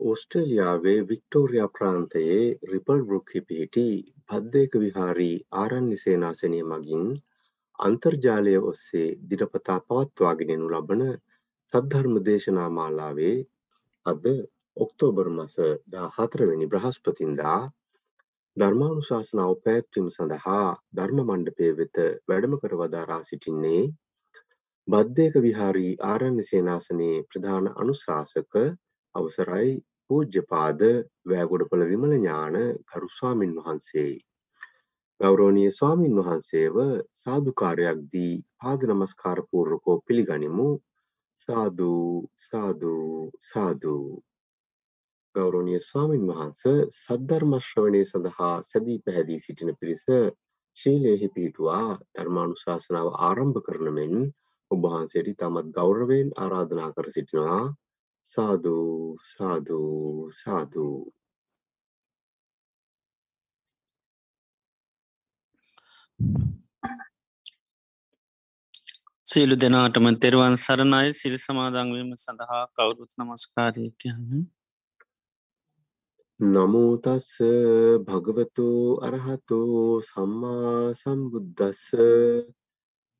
ඕස්ට්‍රේලියාවේ Victoria ප්‍රාන්තයේ ripple බෘක්හි පිහිටි බද්ධයක විහාරී ආරණ්‍ය සේනාසනය මගින් අන්තර්ජාලය ඔස්සේ දිරපතා පවත්වාගෙනනු ලබන සද්ධර්ම දේශනා මාලාවේ අද ඔක්තෝබර් මස දා හතරවෙනි බ්‍රහස්පතින්දා ධර්මානුශාසනාව පැත්වීම සඳහා ධර්ම මණ්ඩපය වෙත වැඩම කර වදාරා සිටින්නේ බද්ධයක විහාරී ආරණ්‍ය සේනාසනයේ ප්‍රධාන අනුශාසක අවසරයි පූජ්‍යපාද වෑගොඩපළ විමල ඥාන ගරු ස්වාමින් වහන්සේයි. ගෞරෝණීය ස්වාමින් වහන්සේව සාදුකාරයක් දී පාද නමස්කාර පූර්වකෝ පිළිගනිමු. සාදු සාදු සාදු ගෞරෝණීය ස්වාමින් වහන්ස සද්ධර්ම ශ්‍රවණය සඳහා සැදී පැහැදී සිටින පිරිස ශීලයෙහි පිහිටුවා ධර්මානුශාසනාව ආරම්භ කරන මෙන් ඔබ වහන්සේට ඉතාමත් ගෞරවයෙන් ආරාධනා කර සිටිනවා සාදු සාදු සාදු සියලු දෙනාටම තෙරුවන් සරණයි. සිල් සමාදංවීම සඳහා කවුරුත් නමස්කාරය කියන්න. නමුතස්ස භගවතු අරහතු සම්මා සම්බුද්ධස්ස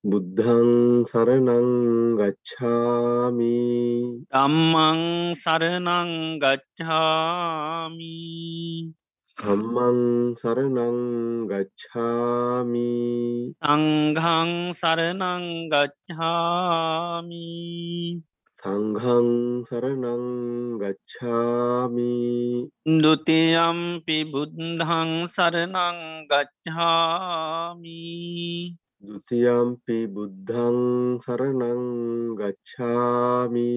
බුද්ධං සරණං ගච්ඡාමි. දම්මං සරනං ගච්ඡාමි. ධම්මං සරණං ගච්ඡාමි. සංඝං සරනං ගච්ඡාමි. සංඝං සරණං ගච්ඡාමි. ဒ උතියම්පි බුද්ධං සරනං ගච්ඡාමි දෘතියම්පි බුද්ධං සරණං ගච්ඡාමි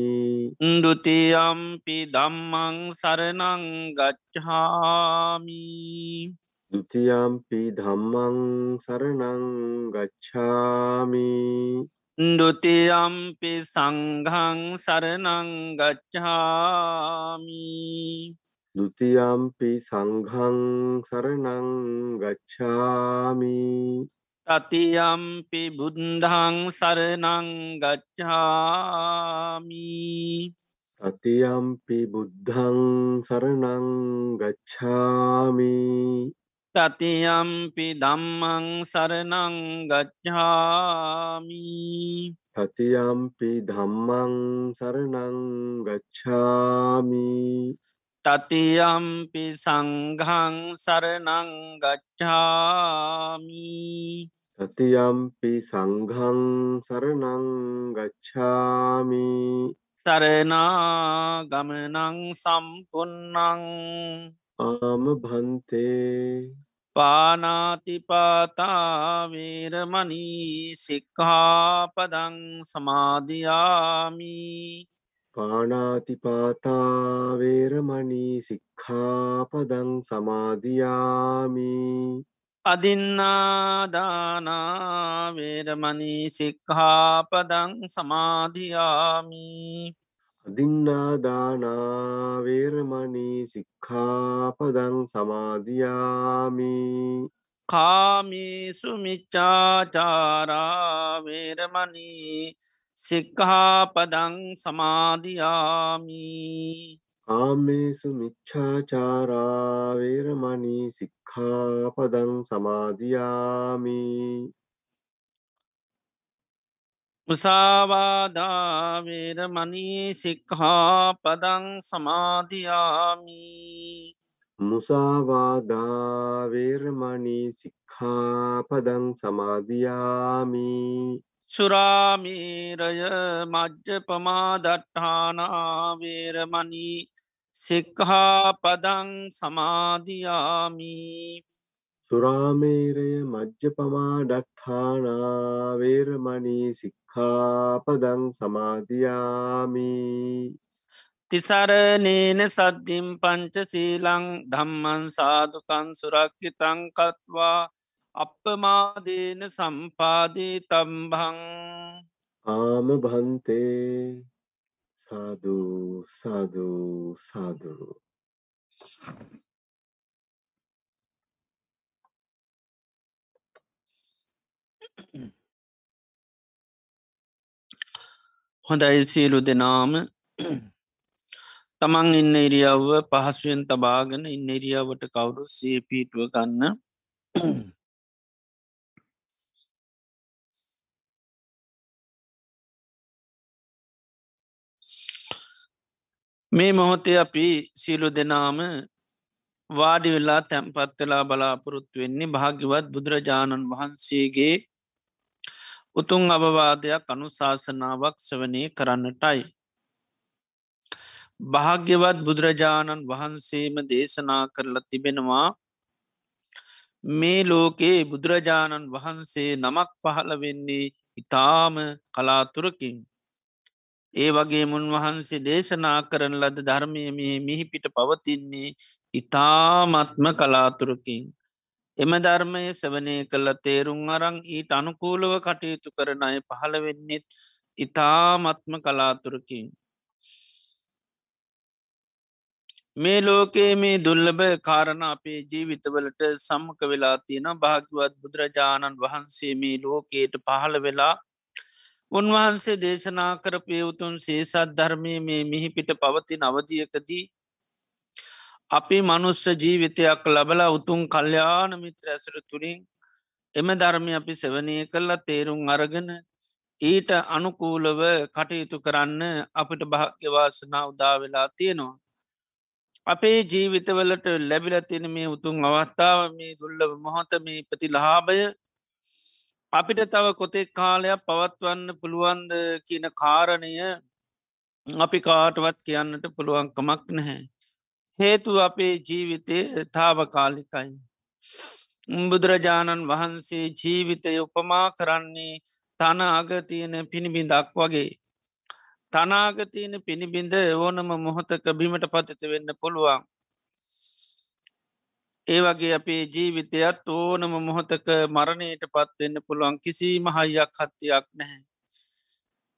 දෘතියම්පි දම්මං සරණං ගච්ඡාමි දෘතියම්පි ධම්මං සරණං ගච්ඡාමි දෘතියම්පි සංඝං සරණං ගච්ඡාමි දෘතියම්පි සංඝං සරණං ගච්ඡාමි තතියම්පි බුද්ධං සරනං ගච්ඡාමි තතියම්පි බුද්ධං සරණං ගච්ඡාමි තතියම්පි ධම්මං සරනං ගච්ඡාමි තතියම්පි ධම්මං සරණං ගච්ඡාමි තතියම්පි සංඝං සරනං ගච්ඡාමි තතියම්පි සංඝං සරණං ගච්ඡාමි සරනාගමනං සම්පන්නං ආම භන්තේ පානාතිපාතාවේරමනී සික්හාපදං සමාධයාමි පානාතිපාතා වේරමණී සික්ඛාපදං සමාදියාමි. අදින්නාදානාවේරමනී සික්හාපදං සමාධයාමි අදින්නාදානා වේරමණී සික්ඛාපදං සමාදියාමි. කාමේසු මිච්චාචාරාවේරමනී සික්හාපදං සමාධයාමි ආමේසු මිච්ඡාචාරා වේරමණී සික්ඛාපදං සමාදියාමි මුසාවාදාවේරමනී සික්හාපදං සමාධයාමි මුසාවාදා වේරමණී සික්ඛාපදං සමාදියාමි සුරාමීරය මජ්්‍ය පමාදට්ඨානාවේරමනී සික්හාපදං සමාධයාමි සුරාමේරය මජ්්‍යපමා ඩට්ඨානා වේරමණී සික්ඛාපදං සමාදියාමි තිසරනේන සද්ධිම් පංච සීලං ධම්මන් සාධකන් සුරක්්‍යතංකත්වා අපමාදේන සම්පාදී තම්බං ආම භන්තේ සාධූ සාධූ සාධූ හොඳයි සියලු දෙනාම. තමන් ඉන්න ඉරියව්ව පහසුවෙන් තබාගෙන ඉන්න ඉරියාවට කවුරු සේපීටුව ගන්න මේ මොහොතේ අපි සියලු දෙනාම වාඩි වෙලා තැන්පත් වෙලා බලාපොරොත්තු වෙන්නේ භාග්‍යවත් බුදුරජාණන් වහන්සේගේ උතුන් අවවාදයක් අනුශාසනාවක් සවනය කරන්නටයි. භාග්‍යවත් බුදුරජාණන් වහන්සේම දේශනා කරලා තිබෙනවා මේ ලෝකයේ බුදුරජාණන් වහන්සේ නමක් පහළ වෙන්නේ ඉතාම කලාතුරකින්. ඒ වගේ මුන්වහන්සේ දේශනා කරන ලද ධර්මය මේ මිහිපිට පවතින්නේ ඉතාමත්ම කලාතුරකින්. එම ධර්මය සවනය කළ තේරුම් අරං ඊට අනුකූලව කටයුතු කරන අය පහළ වෙන්නෙත් ඉතාමත්ම කලාතුරකින්. මේ ලෝකයේ මේ දුල්ලබ කාරණ අපේ ජීවිතවලට සම්මක වෙලා තියෙන භාග්‍යවත් බුදුරජාණන් වහන්සේ මේ ලෝකයට පහළ වෙලා උන්වහන්සේ දේශනා කර පයවුතුන් සේසත් ධර්මය මේ මිහිපිට පවති නවදියකදී අපි මනුස්ස ජීවිතයක් ලබලා උතුන් කල්්‍යාන මිත්‍ර ඇසර තුරින් එම ධර්මය අපි සෙවනය කරලා තේරුම් අරගෙන ඊට අනුකූලව කටයුතු කරන්න අපිට භාග්‍යවාසනා උදා වෙලා තියෙනවා. අපේ ජීවිතවලට ලැබිල තියෙන මේ උතුන් අවස්ථාව මේ දුල්ලව මොහොත මේ ප්‍රති ලහාබය අපිට තව කොතෙක් කාලයක් පවත්වන්න පුළුවන්ද කියන කාරණය අපි කාටවත් කියන්නට පුළුවන්කමක් නැහැ. හේතු අපේ ජීවිතය තාවකාලිකයි. බුදුරජාණන් වහන්සේ ජීවිතය උපමා කරන්නේ තන අගතියන පිණිබිඳක් වගේ. තනාගතියන පිණිබිඳ ඕනම මොහොතක බිමට පතිත වෙන්න පුළුවන්. ඒ වගේ අපේ ජීවිතයත් ඕනම මොහොතක මරණයට පත්වෙන්න පුළුවන් කිසිීම හයියක් හත්තියක් නැහැ.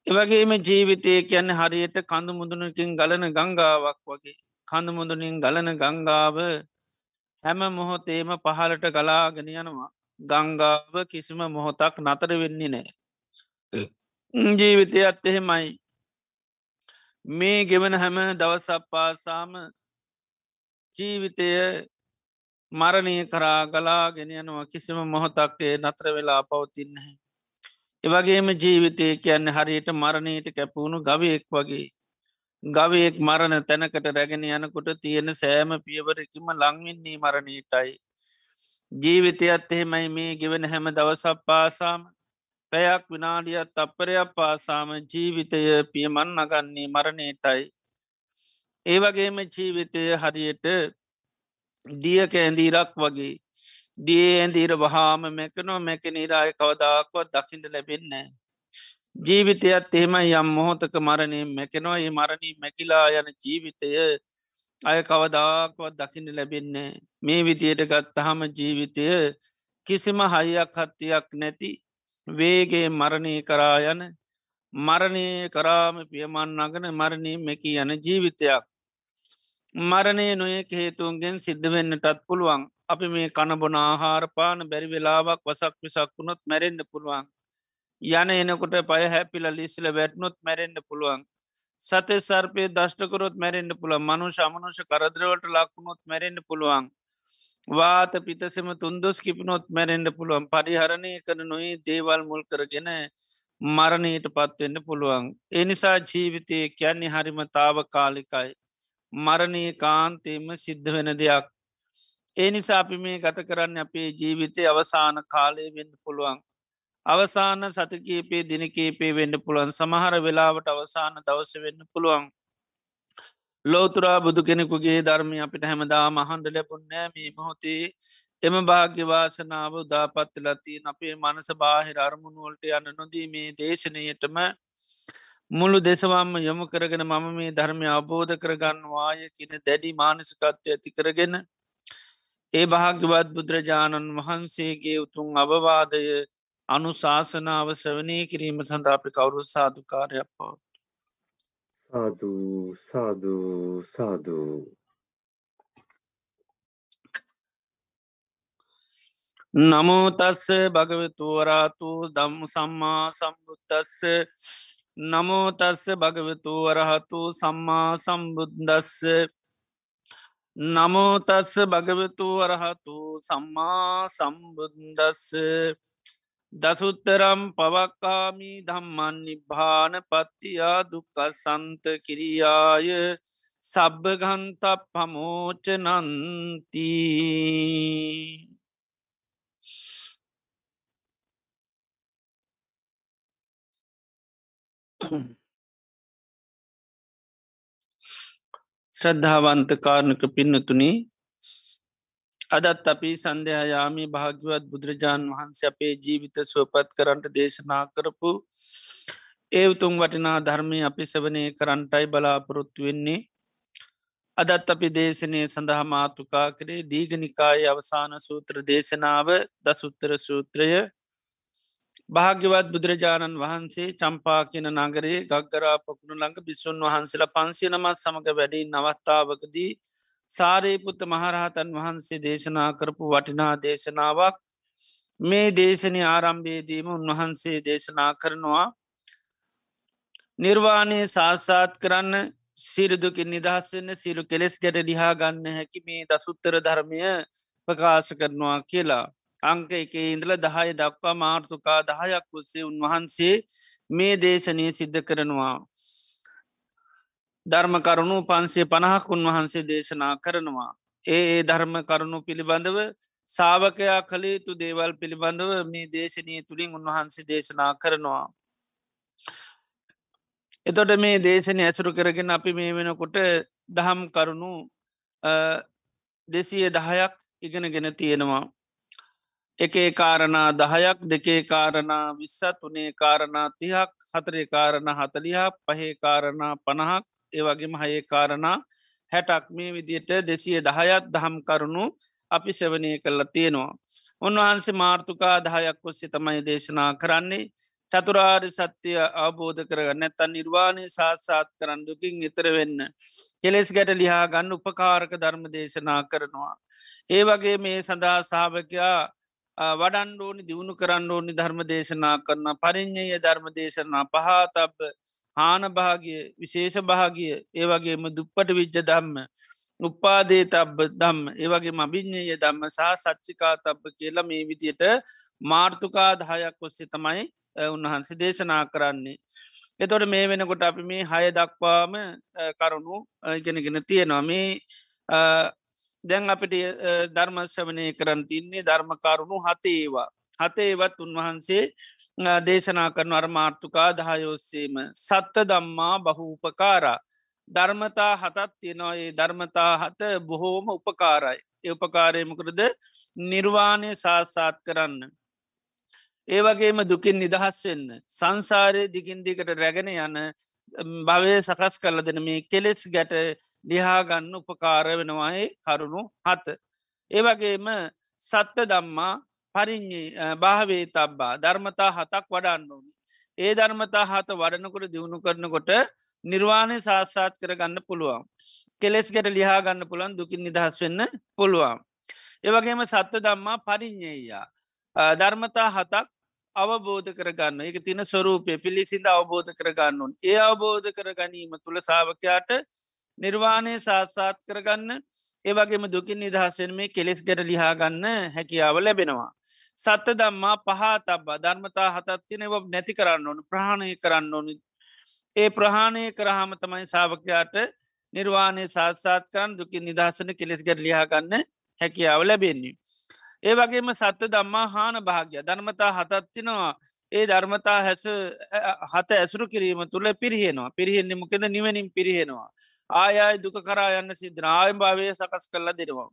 එවගේම ජීවිතය කියන්න හරියට කඳු මුදුනකින් ගලන ගංගාවක් වගේ. කඳමුදුනින් ගලන ගංගාව හැම මොහොතේම පහලට ගලාගෙන යනවා ගංගාව කිසිම මොහොතක් නතර වෙන්නේ නෑ. ජීවිතයත් එහෙමයි මේ ගෙවන හැම දවසප්පාසාම ජීවිතය මරණය කරා ගලා ගෙනයනවා කිසිම මොහොතක්ේ නත්‍ර වෙලා පවතින්නේ. එවගේම ජීවිතය කියන්න හරියට මරණයට කැපවුණු ගවයෙක් වගේ ගවයෙක් මරණ තැනකට රැගෙන යනකොට තියෙන සෑම පියවරකිම ලංවින්නේ මරණීටයි. ජීවිතයත් එහෙමයි මේ ගෙවෙන හැම දවසක් පාසාම පැයක් විනාඩියත් අපරයක් පාසාම ජීවිතය පියමන් නගන්නේ මරණයටයි. ඒවගේම ජීවිතය හරියට දිය කෑන්දීරක් වගේ. දිය ඇන්දීර වහාම මැකනෝ මැකනීරාය කවදාක්වත් දකිට ලැබෙන්නේ. ජීවිතයත් එහෙම යම් මොහොතක මරණය මැකෙනවා. ඒ මරණී මැකිලා යන ජීවිතය අය කවදාක්වත් දකින්න ලැබෙන්නේ මේ විදියට ගත්තහම ජීවිතය කිසිම හයියක් හත්තියක් නැති වේගේ මරණය කරා යන මරණය කරාම පියමන් නගන මරණී මෙකි යන ජීවිතයක්. මරණය නොයෙක් හේතුන්ගෙන් සිද්ධ වෙන්නටත් පුළුවන්. අපි මේ කණබොන ආහාරපාන බැරි වෙලාවක් වසක් විසක් වුණොත් මැරෙන්න්න පුළුවන්. යන එනකොට පය හැපිල ලිස්ල වැටනොත් මැරෙන්න්න පුළුවන්. සතේ සර්පය දෂ්ටකරොත් මැරෙන්න්න පුළ මනු ශමනුෂ කරදරවට ලක්ුණොත් මැරෙන්න්න පුළුවන්. වාත පිතසම තුන්දොස් කිපනොත් මැරෙන්ඩ පුළුවන්. පරිහරණය කර නොයි දේවල් මුල් කරගෙන මරණයට පත්වෙන්න පුළුවන්. එනිසා ජීවිතය කියන්නේ හරිම තාව කාලිකයි. මරණය කාන්තේම සිද්ධ වෙන දෙයක්. ඒ නිසා අපි මේ ගත කරන්න අපේ ජීවිතය අවසාන කාලය වෙන්න පුළුවන්. අවසාන සතකීපේ දිනකීපේ වෙන්න පුළුවන් සමහර වෙලාවට අවසාන දවස වෙන්න පුළුවන්. ලෝතුරා බුදු කෙනෙකුගේ ධර්මය අපිට හැමදා මහන්ඩ ලැබුන්නෑ මේ මොහොතේ එම භාග්‍යවාසනාව උදාපත්තිලතිී අපේ මනස බාහිර අරමුණුවලට යන්න නොදී මේ දේශනයටම මුළු දෙසවම්ම යොමු කරගෙන මම මේ ධර්මය අවබෝධ කරගන්නවාය කියන දැඩි මානසිකත්වය ඇති කරගෙන ඒ භාග්‍යවත් බුදුරජාණන් වහන්සේගේ උතුන් අවවාදය අනුශාසනාව සවනය කිරීම සඳ අපි කවුරු සාධකාරයක් පවත්. සාධූ සාධූ සාධූ නමෝතස්ස භගවතුවරාතු දම්ම සම්මා සම්බුද්ධස්ස නමෝතස්ස භගවතු වරහතු සම්මා සම්බුද්දස්ස. නමෝතස්ස භගවතු වරහතු සම්මා සම්බුද්දස්ස. දසුත්තරම් පවක්කාමි ධම්මන් නිබ්භාන පත්තියා දුක්ක සන්ත කිරියාය සබ්භගන්ත පමෝච ශ්‍රද්ධාවන්ත කාරණක පින්නතුනි අදත් අපි සන්ධහයාමි භාග්‍යවත් බුදුරජාණන් වහන්ස අපේ ජීවිත සුවපත් කරන්ට දේශනා කරපු ඒ උතුම් වටිනා ධර්මය අපි සවනය කරන්ටයි බලාපොරොත්තු වෙන්නේ. අදත් අපි දේශනය සඳහා මාතුකා කරේ දීගනිකාය අවසාන සූත්‍ර දේශනාව දසුත්තර සූත්‍රය භාග්‍යවත් බුදුරජාණන් වහන්සේ චම්පා කියන නගරේ ගක්ගරා පකුණු ළඟ බිස්සුන් වහන්සේල පන්සිය නමත් සමඟ වැඩි නවස්ථාවකදී සාරේපුත්ත මහරහතන් වහන්සේ දේශනා කරපු වටිනා දේශනාවක් මේ දේශනය ආරම්භයේදීම උන්වහන්සේ දේශනා කරනවා නිර්වාණය සාස්සාත් කරන්න සිරදුකින් නිදහස් වෙන්න සිරු කෙලෙස් ගැට ලිහා ගන්න හැකි මේ දසුත්තර ධර්මය ප්‍රකාශ කරනවා කියලා. අංක එක ඉඳල දහය දක්වා මාර්ථකා දහයක් උස්සේ උන්වහන්සේ මේ දේශනය සිද්ධ කරනවා. ධර්ම කරුණු පන්සේ පණහක් උන්වහන්සේ දේශනා කරනවා. ඒ ඒ ධර්ම කරුණු පිළිබඳව සාාවකයා කළේතු දේවල් පිළිබඳව මේ දේශනය තුළින් උන්වහන්සේ දේශනා කරනවා. එතොට මේ දේශනය ඇසුරු කරගෙන අපි මේ වෙනකොට දහම් කරුණු දෙසිය දහයක් ඉගෙනගෙන තියෙනවා. එකේ කාරණා දහයක් දෙකේ කාරණා විස්සත් වනේ කාරණා තිහක් හතරේ කාරණ හතලිහා පහේ කාරණා පණහක් ඒවගේම හයේ කාරණා හැටක් මේ විදියට දෙසිය දහයත් දහම් කරුණු අපි සෙවනය කරලා තියෙනවා. උන්වහන්සේ මාර්ථකා දහයක් ඔස්සේ තමයි දේශනා කරන්නේ චතුරාර් සත්‍යය අවබෝධ කරගන්න ඇත්තන් නිර්වාණය සාත්සාත් කරන්න දුකින් ඉතර වෙන්න. කෙලෙස් ගැට ලිහා ගන්න උපකාරක ධර්ම දේශනා කරනවා. ඒ වගේ මේ සඳහා සාභකයා වඩන්ඩෝනි දියුණු කරන්න ඕනි ධර්ම දේශනා කරන පරිින්්ඥය ධර්ම දේශනා පහතබ හානභාගිය විශේෂ භාගිය ඒවගේම දුප්පට විජ්ජ දම්ම උපාදේ තබ්බ දම් ඒවගේ මබිඥ්ඥය දම්ම සහ සච්චිකා තබ්බ කියලා මේ විදියට මාර්ථකා දහයක් ඔස්සේ තමයි උන්වහන්සේ දේශනා කරන්නේ. එතොට මේ වෙනකොට අපි මේ හය දක්වාම කරුණු ඉගෙනගෙන තියෙනවා මේ දැන් අපිට ධර්මශ්‍යවනය කරන්න තින්නේ ධර්මකරුණු හතේවා. හතේවත් උන්වහන්සේ දේශනා කරන අර්මාර්ථකා දහයෝස්සේම සත්ත දම්මා බහූපකාරා. ධර්මතා හතත් තියෙනවා ඒ ධර්මතා හත බොහෝම උපකාරයි. ඒ උපකාරයමකරද නිර්වාණය සාසාත් කරන්න. ඒවගේම දුකින් නිදහස් වෙන්න. සංසාරය දිගින් දිකට රැගෙන යන භවය සකස් කල දෙන මේ කෙලෙස් ගැට ලිහාගන්න උපකාර වෙනවායි කරුණු හත. ඒවගේම සත්ත දම්මා පරිින්්ඥී භාවේ තබ්බා ධර්මතා හතක් වඩන්න ඕනි. ඒ ධර්මතා හත වඩනකොට දියුණු කරනකොට නිර්වාණය සාස්සාත් කරගන්න පුළුවන්. කෙලෙස් ගැට ලිහාගන්න පුළන් දුකින් නිදහස් වෙන්න පුළුවන්. ඒවගේම සත්ත දම්මා පරිින්්ඥයා. ධර්මතා හතක් අවබෝධ කරගන්න. එක තින ස්වරූපය පිළිසිඳ අවබෝධ කරගන්නුන් ඒ අවබෝධ කර ගැනීම තුළ සාාවකයාට නිර්වාණය සාත්සාත් කරගන්න. ඒවගේම දුකින් නිදහසෙන් මේ කෙලෙස් ගැට ලිහාගන්න හැකියාව ලැබෙනවා. සත්ත දම්මා පහා තබ්බා. ධර්මතා හතත්තිනව නැති කරන්න ඕන. ප්‍රහණය කරන්න ඕනි. ඒ ප්‍රහාණය කරහම තමයි සාාවකයාට නිර්වාණය සාත්සාත් කරන්න දුකින් නිදහසන කෙලෙස් ගැට ලිහාගන්න හැකියාව ලැබෙන්නේ. ඒ වගේම සත්ත දම්මා හාන භාග්‍ය. ධර්මතා හතත්තිනවා ඒ ධර්මතා හැස හත ඇසුරු කිරීම තුළ පිරිහෙනවා. පිරිහෙන්නේ මොකෙද? නිවනින් පිරිහෙනවා. ආයයි දුක කරා යන්න සිද්ධනායම් භාවය සකස් කරලා දෙනවා.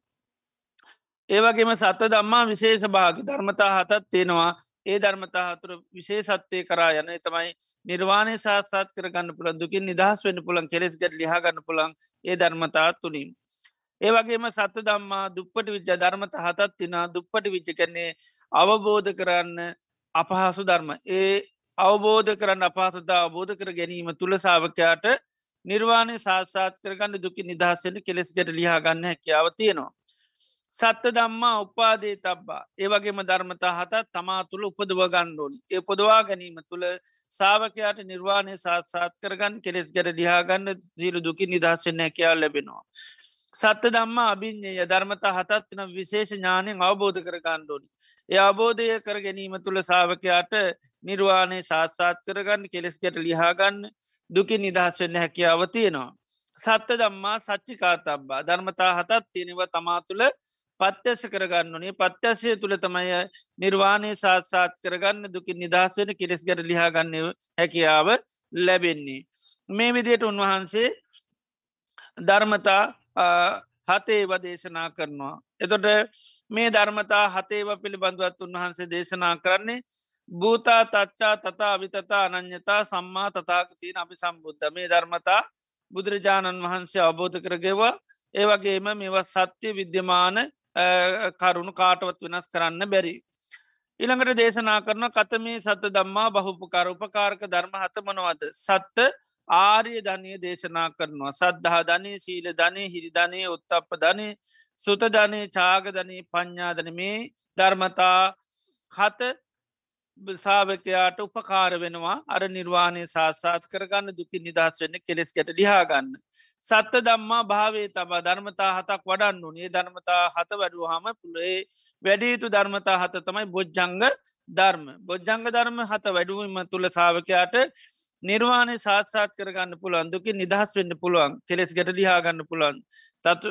ඒවගේම සත්ත දම්මා විශේෂ භාග ධර්මතා හතත් තියෙනවා. ඒ ධර්මතා හතුර විශේෂත්වය කරා යන. තමයි නිර්වාණය සාත්සාත් කරගන්න පුළන් දුකින් නිදහස් වන්න පුළන් කෙස් ගැට ලිහගන්න පුළන් ඒ ධර්මතා තුළින්. ඒවගේම සත්ත දම්මා දුප්පට විච්ච ධර්මත හතත් තිනා දුප්පට විච්ච කන්නේ අවබෝධ කරන්න අපහසු ධර්ම ඒ අවබෝධ කරන්න අපහසුදා අවබෝධ කර ගැනීම තුළ සාාවකයාට නිර්වාණය සාසාත් කරගන්න දුකි නිදහසට කෙලෙස්ගට ලියාගන්න හැකියාව තියෙනවා. සත්ත දම්මා උපාදේ තබ්බා ඒවගේම ධර්මතා හතත් තමා තුළ උපදව ගණ්ඩෝනි ඒ පොදවා ගැනීම තුළ සාාවකයාට නිර්වාණය සාත්සාත් කරගන්න කෙලෙස් ගැට ලියාගන්න දීරු දුකි නිදහසෙන් හැකයා ලැබෙනවා. සත්ත දම්මා අභිඤ්ඥය ධර්මතා හතත්තින විශේෂ ඥානයෙන් අවබෝධ කර ගණ්ඩෝනි. ඒ අවබෝධය කර ගැනීම තුළ සාාවකයාට නිර්වාණය සාත්සාත් කරගන්න කෙලෙස් ගැට ලිහාගන්න දුකි නිදහස්වෙන්න හැකියාව තියෙනවා. සත්ත දම්මා සච්චිකා තබ්බා ධර්මතා හතත් තියෙනව තමා තුළ පත්්‍යස කරගන්නනේ පත්්‍යසය තුළ තමයි නිර්වාණය සාත්සාත් කරගන්න දුකින් නිදහස්වෙන කෙලෙස් ගැට ලිහාගන්න හැකියාව ලැබෙන්නේ. මේ විදියට උන්වහන්සේ ධර්මතා හතේව දේශනා කරනවා. එතොට මේ ධර්මතා හතේව පිළිබඳවත් උන්වහන්සේ දේශනා කරන්නේ භූතා තච්චා තතා විතතා අනං්‍යතා සම්මා තතාගතියන අපි සම්බුද්ධ මේ ධර්මතා බුදුරජාණන් වහන්සේ අවබෝධ කරගෙවා ඒවගේම මෙව සත්‍යය විද්‍යමාන කරුණු කාටවත් වෙනස් කරන්න බැරි. ඉළඟට දේශනා කරන කතමේ සත දම්මා බහුපකාර උපකාරක ධර්ම හතමනවද සත්ත ආර්ය ධනය දේශනා කරනවා. සද්ධහා ධනය සීල ධනය හිරිධනය උත්තප ධනය සුත ධනය චාගධනී ප්ඥාධන මේ ධර්මතා හත සාාවකයාට උපකාර වෙනවා. අර නිර්වාණය සාසාත් කරගන්න දුකි නිදහස් වෙන්න කෙලෙස්කට ලිහාගන්න. සත්ත දම්මා භාවේ තබා ධර්මතා හතක් වඩන්නු ඒ ධර්මතා හත වැඩු හම පුළේ වැඩීතු ධර්මතා හත තමයි බොජ්ජංග ධර්ම. බොජ්ජංග ධර්ම හත වැඩුවීම තුළ සාාවකයාට නිර්වාණය සාත්සාත් කරගන්න පුළුවන් දුකි නිදහස් වෙන්න පුළුවන් කෙලෙස් ගැට ලිහාගන්න පුළුවන්.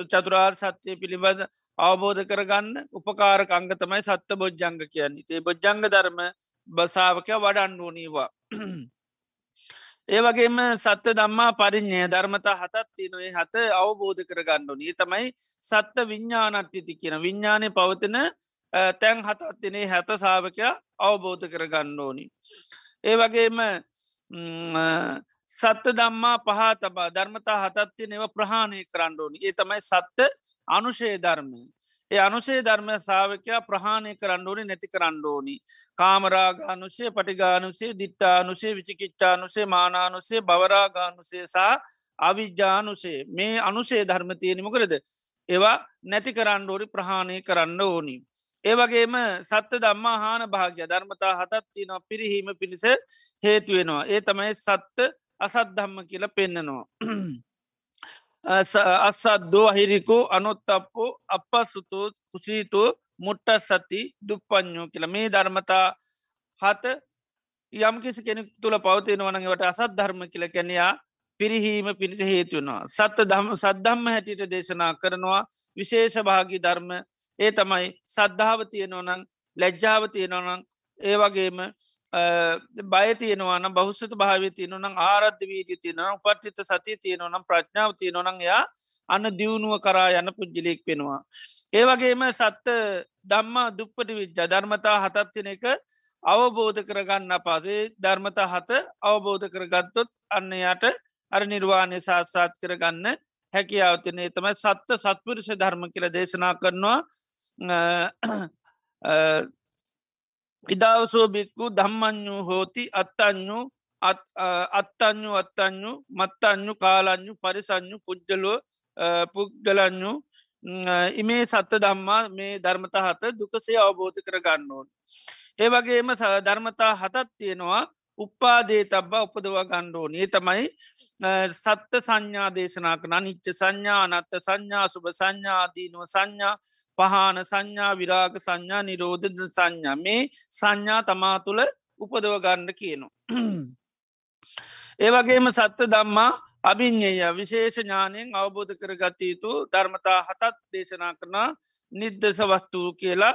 චතුරාර් සත්‍යය පිළිබඳ අවබෝධ කරගන්න උපකාරක අංග තමයි සත්ත බොජ්ජංග කියන්නේ. ඒ බොජ්ජංග ධර්ම බසාාවක වඩන්න වනීවා. ඒවගේම සත්ත දම්මා පරිින්්ඥය ධර්මතා හතත් තියනේ හත අවබෝධ කරගන්නු ඒ තමයි සත්ත විඤ්ඥානට්ටිති කියන. විඤ්ඥානය පවතින තැන් හතත්තිනේ හැත සාාවකයා අවබෝධ කරගන්න ඕනි. ඒ වගේම සත්ත දම්මා පහා තබා ධර්මතා හතත්තිය නව ප්‍රහාණය කරන්න ඕනි ඒ තමයි සත්ත අනුශය ධර්මය ඒ අනුසේ ධර්ම සාාවකයා ප්‍රහාණය කරන්න ඕනි නැති කරන්න ඕනි. කාමරාගානුසේ පටිගානුසේ දිට්ටානුසේ විචිකිච්චානුසේ මානානුසේ බවරාගානුසේ සහ අවිජ්‍යානුසේ මේ අනුසේ ධර්ම තියෙනමකරද ඒවා නැති කරන්න ඕඩි ප්‍රහාණය කරන්න ඕනි. ඒවගේම සත්ත දම්මා හාන භාග්‍ය ධර්මතා හතත්තින පිරිහීම පිණිස හේතුවෙනවා. ඒ තමයි සත්ත අසත් ධම්ම කියල පෙන්නනවා. අස්සද්දෝ අහිරිකෝ අනොත්තප්පෝ අප සුතු කුසීතු මුට්ට සති දුප්පඥෝ කියල මේ ධර්මතා හත යම් කිසි කෙනෙක් තුළ පවතින වනගවට අසත් ධර්ම කියල කැනයා පිරිහීම පිණිස හේතුවනවා. සත්ත දම් සද්ධම්ම හැටියට දේශනා කරනවා විශේෂ භාගි ධර්ම ඒ තමයි සද්ධාව තියෙනවනං ලැජ්ජාව තියෙනවනං ඒ වගේම බයතියනවාන බෞසත භාව තියනනම් ආරද්ධ වීඩි තියනන උපට්ටිත සති තියනනම් ප්‍රඥාව තියනොනං යා අන්න දියුණුව කරා යන පුද්ජිලෙක් පෙනවා. ඒවගේම සත්ත දම්මා දුප්පටි විද්‍යා ධර්මතා හතත්තින එක අවබෝධ කරගන්න පාසේ ධර්මතා හත අවබෝධ කරගත්තොත් අන්න යට අර නිර්වාණය සාත්සාත් කරගන්න හැකියාවතිනේ තම සත්ත සත්පුරුෂ ධර්ම කියල දේශනා කරනවා. ඉදවසෝ බික්කු දම්මඥු හෝති අත්තඥු අත්තඥු අත්තඥු මත්තඥු කාලඥු පරිසඥු පුද්ජලෝ පුද්ගලඥු ඉමේ සත්ත දම්මා මේ ධර්මතා හත දුකසේ අවබෝධ කර ගන්න ඕන්. ඒවගේම ධර්මතා හතත් තියෙනවා උපාදේ තබ්බා උපදවා ගණ්ඩෝන ඒ තමයි සත්ත සංඥා දේශනා කන නිච්ච සංඥා නත්ත සංඥා සුභ සංඥාදීනුව සංඥා පහන සංඥා විරාග සංඥා නිරෝධ සංඥා මේ සංඥා තමා තුළ උපදව ගණ්ඩ කියනු. ඒවගේම සත්ත දම්මා අභිං්ඥය විශේෂ ඥානයෙන් අවබෝධ කර ගතයුතු ධර්මතා හතත් දේශනා කරනා නිර්දස වස්තුූ කියලා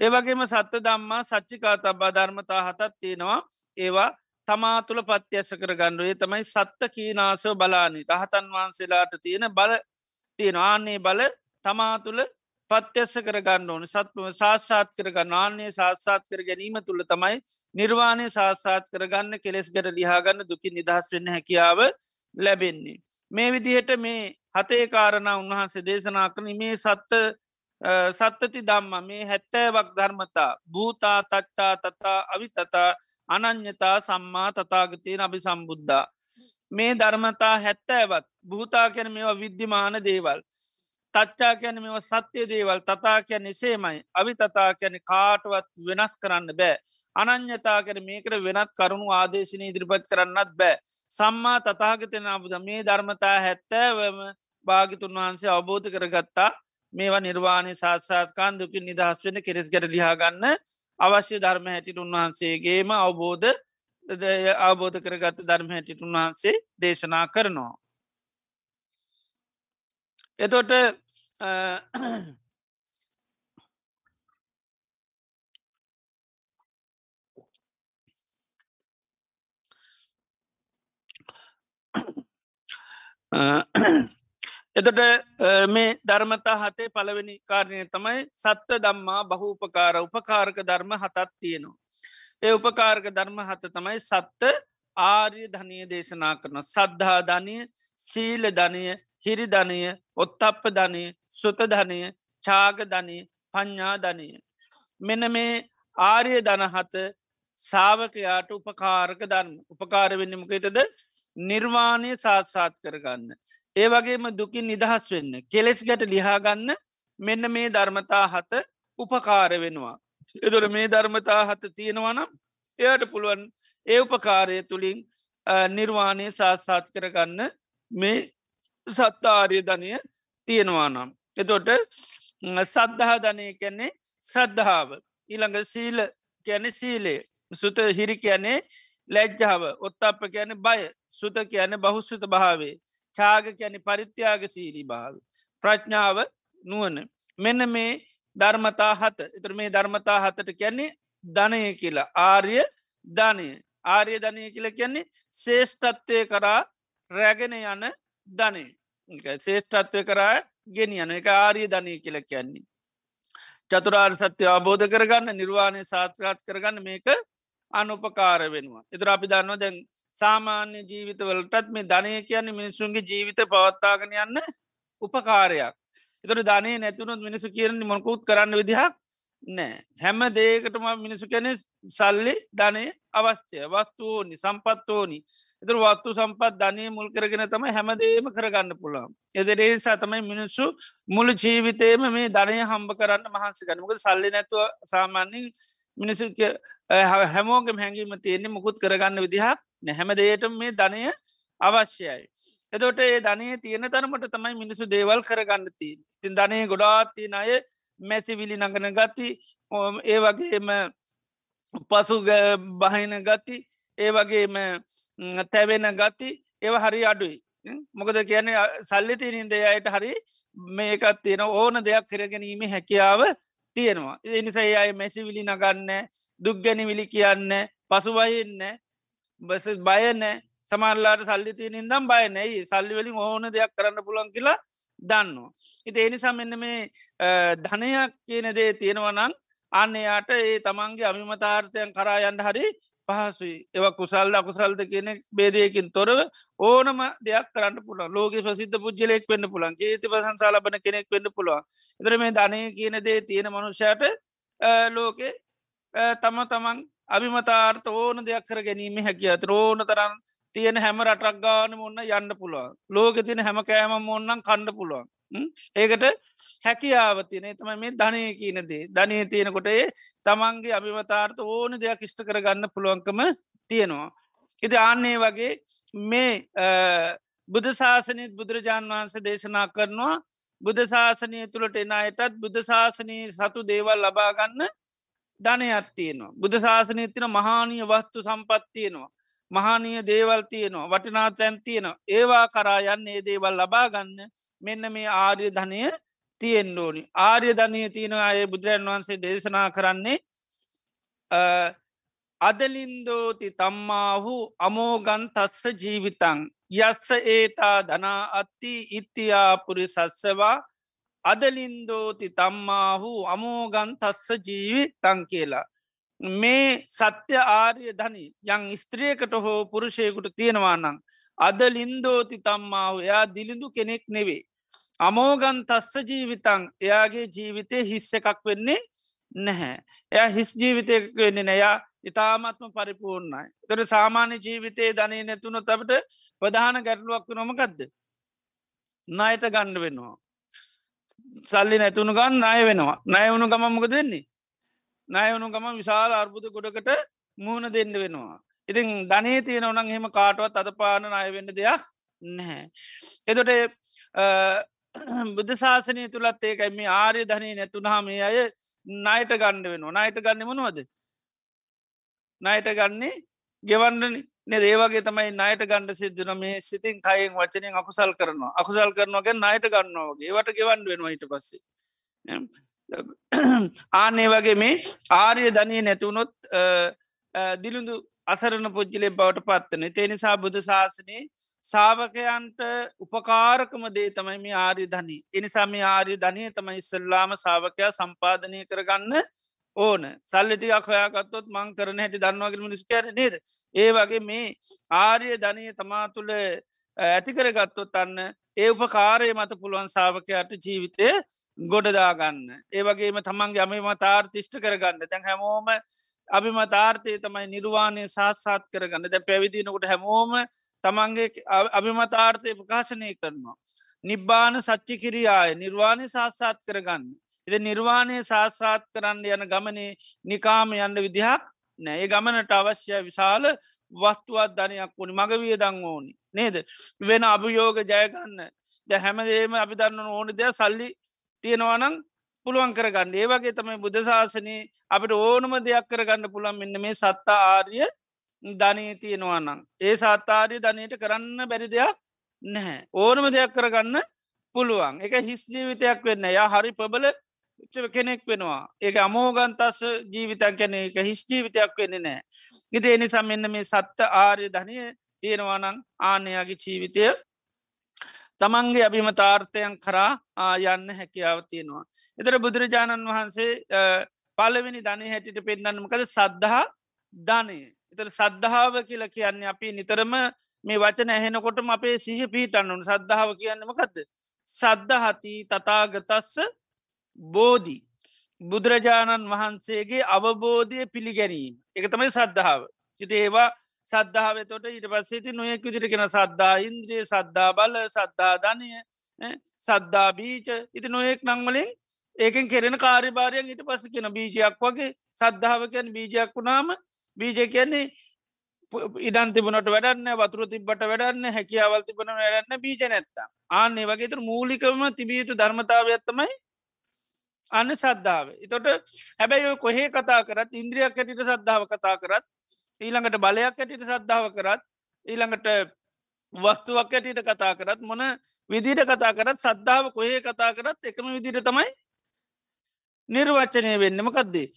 ඒවගේම සත්ත දම්මා සච්චිකා තබා ධර්මතා හතත් තියෙනවා. ඒවා තමා තුළ පත්‍යස කර ගණ්ඩුවේ තමයි සත්ත කීනාසව බලානි රහතන් වහන්සේලාට තියෙන බල තියෙන ආන්නේ බල තමා තුළ පත්‍යස්ස කර ගන්න ඕන. සත්ම සාස්සාත් කරගන්න. ආන්නේ සාස්සාත් කර ගැනීම තුළ තමයි නිර්වාණය සාස්සාත් කරගන්න කෙලෙස් ගැට ලිහාගන්න දුකි නිදහස් වෙන්න හැකියාව ලැබෙන්නේ. මේ විදිහට මේ හතේ කාරණ උන්වහන්සේ දේශනා කරන මේ සත්ත සත්තති දම්ම මේ හැත්තෑවක් ධර්මතා භූතා තච්චා තතා අවිතතා අනං්‍යතා සම්මා තතාගතයෙන් අභි සම්බුද්ධා. මේ ධර්මතා හැත්තෑවත් භූතා කැන මෙවා විද්‍යමාන දේවල්. තච්චා කැන මෙව සත්‍යය දේවල් තතා කියැන එසේමයි අවි තතා කැන කාටවත් වෙනස් කරන්න බෑ. අනං්‍යතා කැන මේකට වෙනත් කරුණු ආදේශනය ඉදිරිපත් කරන්නත් බෑ. සම්මා තතාගතන අබුද මේ ධර්මතා හැත්තෑවම භාගිතුන් වහන්සේ අවබෝධ කරගත්තා මේවා නිර්වාණය සාත්සාත්කාන් දුකින් නිදහස් වෙන කෙරෙස් කර ලියාගන්න අවශ්‍ය ධර්ම හැටිට උන්වහන්සේගේම අවබෝධ අවබෝධ කරගත්ත ධර්ම හැටිට උන්වහන්සේ දේශනා කරනවා. එතොට එතට මේ ධර්මතා හතේ පළවෙනි කාරණය තමයි සත්ත දම්මා බහූපකාර උපකාරක ධර්ම හතත් තියෙනවා. ඒ උපකාරක ධර්ම හත තමයි සත්ත ආර්ය ධනය දේශනා කරන සද්ධහා ධනය සීල ධනය හිරි ධනය ඔත්තප්ප ධනය සුත ධනය චාග ධනය පඤ්ඥා ධනය. මෙන මේ ආර්ය දනහත සාාවකයාට උපකාරක ධර්ම උපකාර වෙන්නමකටද නිර්වාණය සාත්සාත් කරගන්න. ඒ වගේම දුකින් නිදහස් වෙන්න කෙලෙස් ගැට ලිහාගන්න මෙන්න මේ ධර්මතා හත උපකාර වෙනවා. එදොර මේ ධර්මතා හත තියෙනවනම් එයට පුළුවන් ඒ උපකාරය තුළින් නිර්වාණය සාත්සාත් කරගන්න මේ සත්තාර්ය ධනය තියෙනවා නම්. එතොට සද්ධහා ධනය කැන්නේ ශ්‍රද්ධාව. ඊළඟ සීල කැන සීලේ සුත හිරි කියන්නේ ලැජ්ජාව. ඔත්තප කියන බය. සුත කියන බහුස්සුත භාවේ චාග කැනෙ පරිත්‍යාග සීරී භාව. ප්‍රඥාව නුවන. මෙන්න මේ ධර්මතා හත එතර මේ ධර්මතා හතට කියන්නේ ධනය කියලා ආර්ය ධනය ආර්ය ධනය කියල කියන්නේ ශේෂ්ඨත්වය කරා රැගෙන යන ධනය ශේෂ්ඨත්වය කරා ගෙනියන එක ආර්ය ධනය කියල කියන්නේ. චතුරාර් සත්‍යය අබෝධ කරගන්න නිර්වාණය සාත්කාත් කරගන්න මේක අනුපකාර වෙනවා. එතුර අපි දන්නවා දැන් සාමාන්‍ය ජීවිතවලටත් මේ ධනය කියන්න මිනිස්සුන්ගේ ජීවිත පවත්තාගෙන යන්න උපකාරයක්. එතට ධනය නැතුනොත් මිනිසු කියරන්නේ මොකුත් කරන්න විදිහක් නෑ. හැම දේකටම මිනිසු කැනෙ සල්ලි ධනය අවස්්‍යය වස්තුූනි සම්පත්තෝනි එතර වත්තු සම්පත් ධනය මුල් කරගෙන තම හැමදේම කරගන්න පුළාම් එදරේ සතමයි මිනිස්සු මුළු ජීවිතේම මේ ධනය හම්බ කරන්න මහන්සිකනමක සල්ලි නැතුව සාමාන්‍යින් මිනිසු හැමෝගම හැඟීම තියෙන්නේ මුකුත් කරගන්න විදිහක් නැහැම දේට මේ ධනය අවශ්‍යයි. එතොට ඒ ධනය තියෙන තරමට තමයි මිනිසු දේවල් කරගන්නති. තින් ධනය ගොඩාත්තිය අය මැසිවිලි නගන ගති ඒ වගේම පසු බහින ගති ඒ වගේම තැවෙන ගති ඒව හරි අඩුයි. මොකද කියන සල්ලි තිනින්ද අයට හරි මේකත් තියෙන ඕන දෙයක් කරගැනීම හැකියාව තියෙනවා. එනිසා අය මැසිවිලි නගන්න දුක්ගැනි විලි කියන්න පසුවහින්න බස බයනෑ සමල්ලාට සල්ලි තියන ඉදම් බයනැයි සල්ලිවලින් ඕන දෙයක් කරන්න පුළන් කියලා දන්නවා. ඉති එනිසා මෙන්න මේ ධනයක් කියන දේ තියෙනවනං අන්න යාට ඒ තමන්ගේ අමිමතාර්ථයන් කරා යන්ඩ හරි පහසුයි. ඒව කුසල්ද අකුසල්ද කියන බේදයකින් තොරව ඕනම දෙයක් කරන්න පුළ ලෝක ප්‍රසිද්ධ පුද්ජලෙක් වෙන්න පුළන් ජේති පසංසාලබන කෙනෙක් වෙන්න පුළුවන්. එතර මේ ධනය කියන දේ තියෙන මනුෂ්‍යයට ලෝකෙ තම තමන් අභිමතාර්ථ ඕන දෙයක් කර ගැනීම හැකිය අත ඕන තරන් තියෙන හැම රටක් ගාන ඔන්න යන්න පුළුවන්. ලෝක තින හැම කෑම ඔන්නන් කණ්ඩ පුළුවන්. ඒකට හැකියාවතිනේ තම මේ ධනය කියනදේ ධනය තියෙනකොට ඒ තමන්ගේ අභිමතාර්ථ ඕන දෙයක් ඉෂ්ට කරගන්න පුළුවන්කම තියෙනවා. ඉති ආන්නේ වගේ මේ බුද්ධ ශාසනයත් බුදුරජාණන් වහන්සේ දේශනා කරනවා බුද්ධ ශාසනය තුළට එනයටත් බුද්ධ ශාසනී සතු දේවල් ලබාගන්න ධනයක් තියෙනවා. බුද්ධ ශාසනය තින මහානීය වස්තු සම්පත්තියනවා. මහානීය දේවල් තියනවා වටිනා තැන්තියනවා ඒවා කරා යන්න ඒ දේවල් ලබාගන්න මෙන්න මේ ආර්ය ධනය තියෙන් ඕනි ආර්ය ධනය තියෙන අය බුදුරන් වහන්සේ දේශනා කරන්නේ අදලින්දෝති තම්මාහු අමෝගන් තස්ස ජීවිතං යස්ස ඒතා ධනා අත්ති ඉත්තියාපුරි සස්සවා අදලින්දෝති තම්මාහු අමෝගන් තස්ස ජීවි තං කියලා. මේ සත්‍ය ආර්ය ධනි යං ස්ත්‍රියකට හෝ පුරුෂයකුට තියෙනවා නං අද ලින්දෝති තම්මාව එයා දිලිඳු කෙනෙක් නෙවේ. අමෝගන් තස්ස ජීවිතං එයාගේ ජීවිතය හිස්ස එකක් වෙන්නේ නැහැ. එය හිස් ජීවිතයක් වෙන්නේ නයා ඉතාමත්ම පරිපූර්ණයි. තොට සාමාන්‍ය ජීවිතයේ ධනය නැතුුණු තබට ප්‍රධාන ගැටලුවක් නොමකක්ද. නයට ගණ්ඩ වෙනවා. සල්ලි නැතුුණු ගන්න ණය වෙනවා නයවුණු ගමමක දෙන්නේ. නයවුණු ගම විශාල අර්බුද ගොඩකට මුහුණ දෙන්න වෙනවා. ඉතින් ධනේ තියෙන ඕනන් හෙම කාටුවත් අද පාන අය වෙන්න දෙයක් නැහැ. එතොට බුද්ධ ශාසනය තුළත් ඒකයි මේ ආර්ය ධනී නැතුනහම මේ අය නයට ගණ්ඩ වෙනවා නයට ගන්න මනුවද නයට ගන්නේ ගෙවන්නන ඒවගේ තමයි නයට ගණඩ සිද්ධන මේ සිතින් කයින් වචනයෙන් අකුසල් කරනවා. අකුසල් කරනවාගේ නයට ගන්නවාගේ වට ගෙවන්ඩ වෙනවා ඊට පස්සේ. ආනේ වගේ මේ ආර්ය ධනය නැතිවුණොත් දිළුඳු අසරණ පුද්ජිලේ බවට පත්වන තේනිසා බුදු ශාසනයේ සාාවකයන්ට උපකාරකම දේ තමයි මේ ආරි ධනී එනිසාම ආරි ධනය තමයි ඉස්සල්ලාම සාාවකයා සම්පාධනය කරගන්න ඕන. සල්ලිටියක් හොයාගත්තොත් මං කරන හැටි දන්නවාගෙන මිනිස් කර නේද? ඒ වගේ මේ ආර්ය ධනය තමා තුළ ඇතිකරගත්තොත් අන්න ඒ උපකාරය මත පුළුවන් සාාවකයාට ජීවිතය ගොඩදාගන්න ඒවගේම තමන්ගේ අමිමතාර් තිෂ්ට කරගන්න. දැන් හැමෝම අභිමතාර්ථය තමයි නිර්වාණය සාත්සාත් කරගන්න. දැ පැවිදිනකොට හැමෝම තමන්ගේ අභිමතාර්ථය ප්‍රකාශනය කරනවා. නිබ්බාන සච්චි කිරියාය නිර්වාණය සාත්සාත් කරගන්න. එද නිර්වාණය සාත්සාත් කරන්න යන ගමනේ නිකාම යන්න විදිහක් නෑ. ගමනට අවශ්‍ය විශාල වස්තුවත් ධනයක් වුණි මගවිය දං ඕනි. නේද? වෙන අභියෝග ජයගන්න ද හැමදේම අපි දන්න ඕන දෙයක් සල්ලි තියෙනවනං පුළුවන් කරගන්න. ඒවගේ තමයි බුද්ධ ශාසනී අපට ඕනම දෙයක් කරගන්න පුළන් මෙන්න මේ සත්තා ආර්ය ධනී තියෙනවානම් ඒ සත්තාරය ධනයට කරන්න බැරි දෙයක් නැහැ. ඕනම දෙයක් කරගන්න පුළුවන්. එක හිස් ජීවිතයක් වෙන්න යා හරි පබල කෙනෙක් වෙනවා ඒක අමෝගන්තස් ජීවිතක් කැන එක හිස් ජීවිතයක් වෙන්න නෑ ඉති එනි සම්ෙන්න්න මේ සත්ත ආර්ය ධනය තියෙනවානං ආනයාගේ ජීවිතය තමන්ගේ අභිමතාර්ථයන් කරා ආයන්න හැකියාව තියෙනවා. එතර බුදුරජාණන් වහන්සේ පලවෙනි ධනය හැටිට පෙන්න්නන්නමකද සද්ධහා ධනය. එතර සද්ධාව කියල කියන්නේ අපි නිතරම මේ වචන ඇහෙනකොටම අපේ සිහ පීටන්නුන් සද්ධාව කියන්නමකක්ද. සද්ධහති තතාගතස්ස බෝධී. බුදුරජාණන් වහන්සේගේ අවබෝධය පිළිගැනීම. එක තමයි සද්ධාව. ඉති ඒවා සද්ධාව තොට ඊට පස්සේති නොයෙක් විදිරකෙන සද්ධා ඉන්ද්‍රිය සද්ධා බල සද්ධා ධනය සද්ධා බීච ඉති නොයෙක් නංවලින් ඒකෙන් කෙරෙන කාරිභාරයෙන් ඊට පස කෙන බීජයක් වගේ සද්ධාවකයන් බීජයක් වුණාම බීජ කියන්නේ ඉඩන් තිබනට වැඩන්න වතුර තිබට වැඩන්න හැකියාවල් තිබන වැඩන්න බීජ නැත්තා ආන්නේ වගේතුර මූලිකම තිබියයුතු ධර්මතාවයත්තමයි අන්න සද්ධාව. එතොට හැබැයි කොහේ කතා කරත් ඉන්ද්‍රියක් ඇටිට සද්ධාව කතා කරත් ඊළඟට බලයක් ඇටිට සද්ධාව කරත් ඊළඟට වස්තුවක් ඇටිට කතා කරත් මොන විදිට කතා කරත් සද්ධාව කොහේ කතා කරත් එකම විදිට තමයි නිර්වචනය වෙන්නමකක්දේ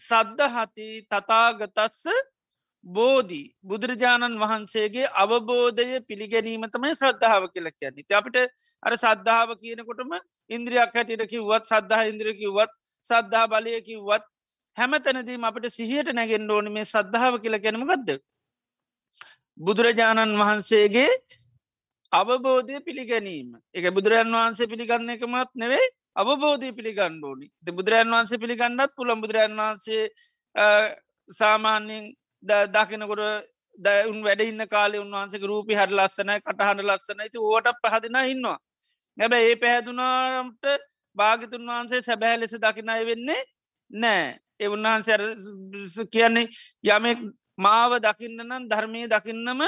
සද්ධ හති තතාගතස්ස බෝධී බුදුරජාණන් වහන්සේගේ අවබෝධය පිළිගැනීම තමයි ශ්‍රද්ධාව කියල කියන්නේ. අපිට අර සද්ධාව කියනකොටම ඉන්ද්‍රියක් හැටිට කිව්වත් සද්ධහ ඉන්ද්‍රිය කිව්වත් සද්ධා බලය කිව්වත් හැම තැනදීම අපට සිහියට නැගෙන් ඕන මේ සද්ධාව කියල ගැනමගදද. බුදුරජාණන් වහන්සේගේ අවබෝධය පිළිගැනීම. එක බුදුරජන් වහන්සේ පිළිගන්න එකමත් නෙවෙයි අවබෝධය පිළිගන්න ඕනි. ති බුදුරජන් වහන්සේ පිළිගන්නත් පුළන් බුදුරජන් වහන්සේ සාමාන්‍යයෙන් දකිනකොට දඋන් වැඩ ඉන්න කාලේ උන්වහන්සේ රූපි හර ලස්සනයි කටහඬ ලස්සන ති ඕට පහදින ඉන්නවා. හැබැ ඒ පැහැදුනාරම්ට භාගිතුන් වහන්සේ සැබැහ ලෙස දකිනයි වෙන්නේ නෑ. ඒ උන්වහන්සේ කියන්නේ යමෙක් මාව දකින්න නම් ධර්මය දකින්නම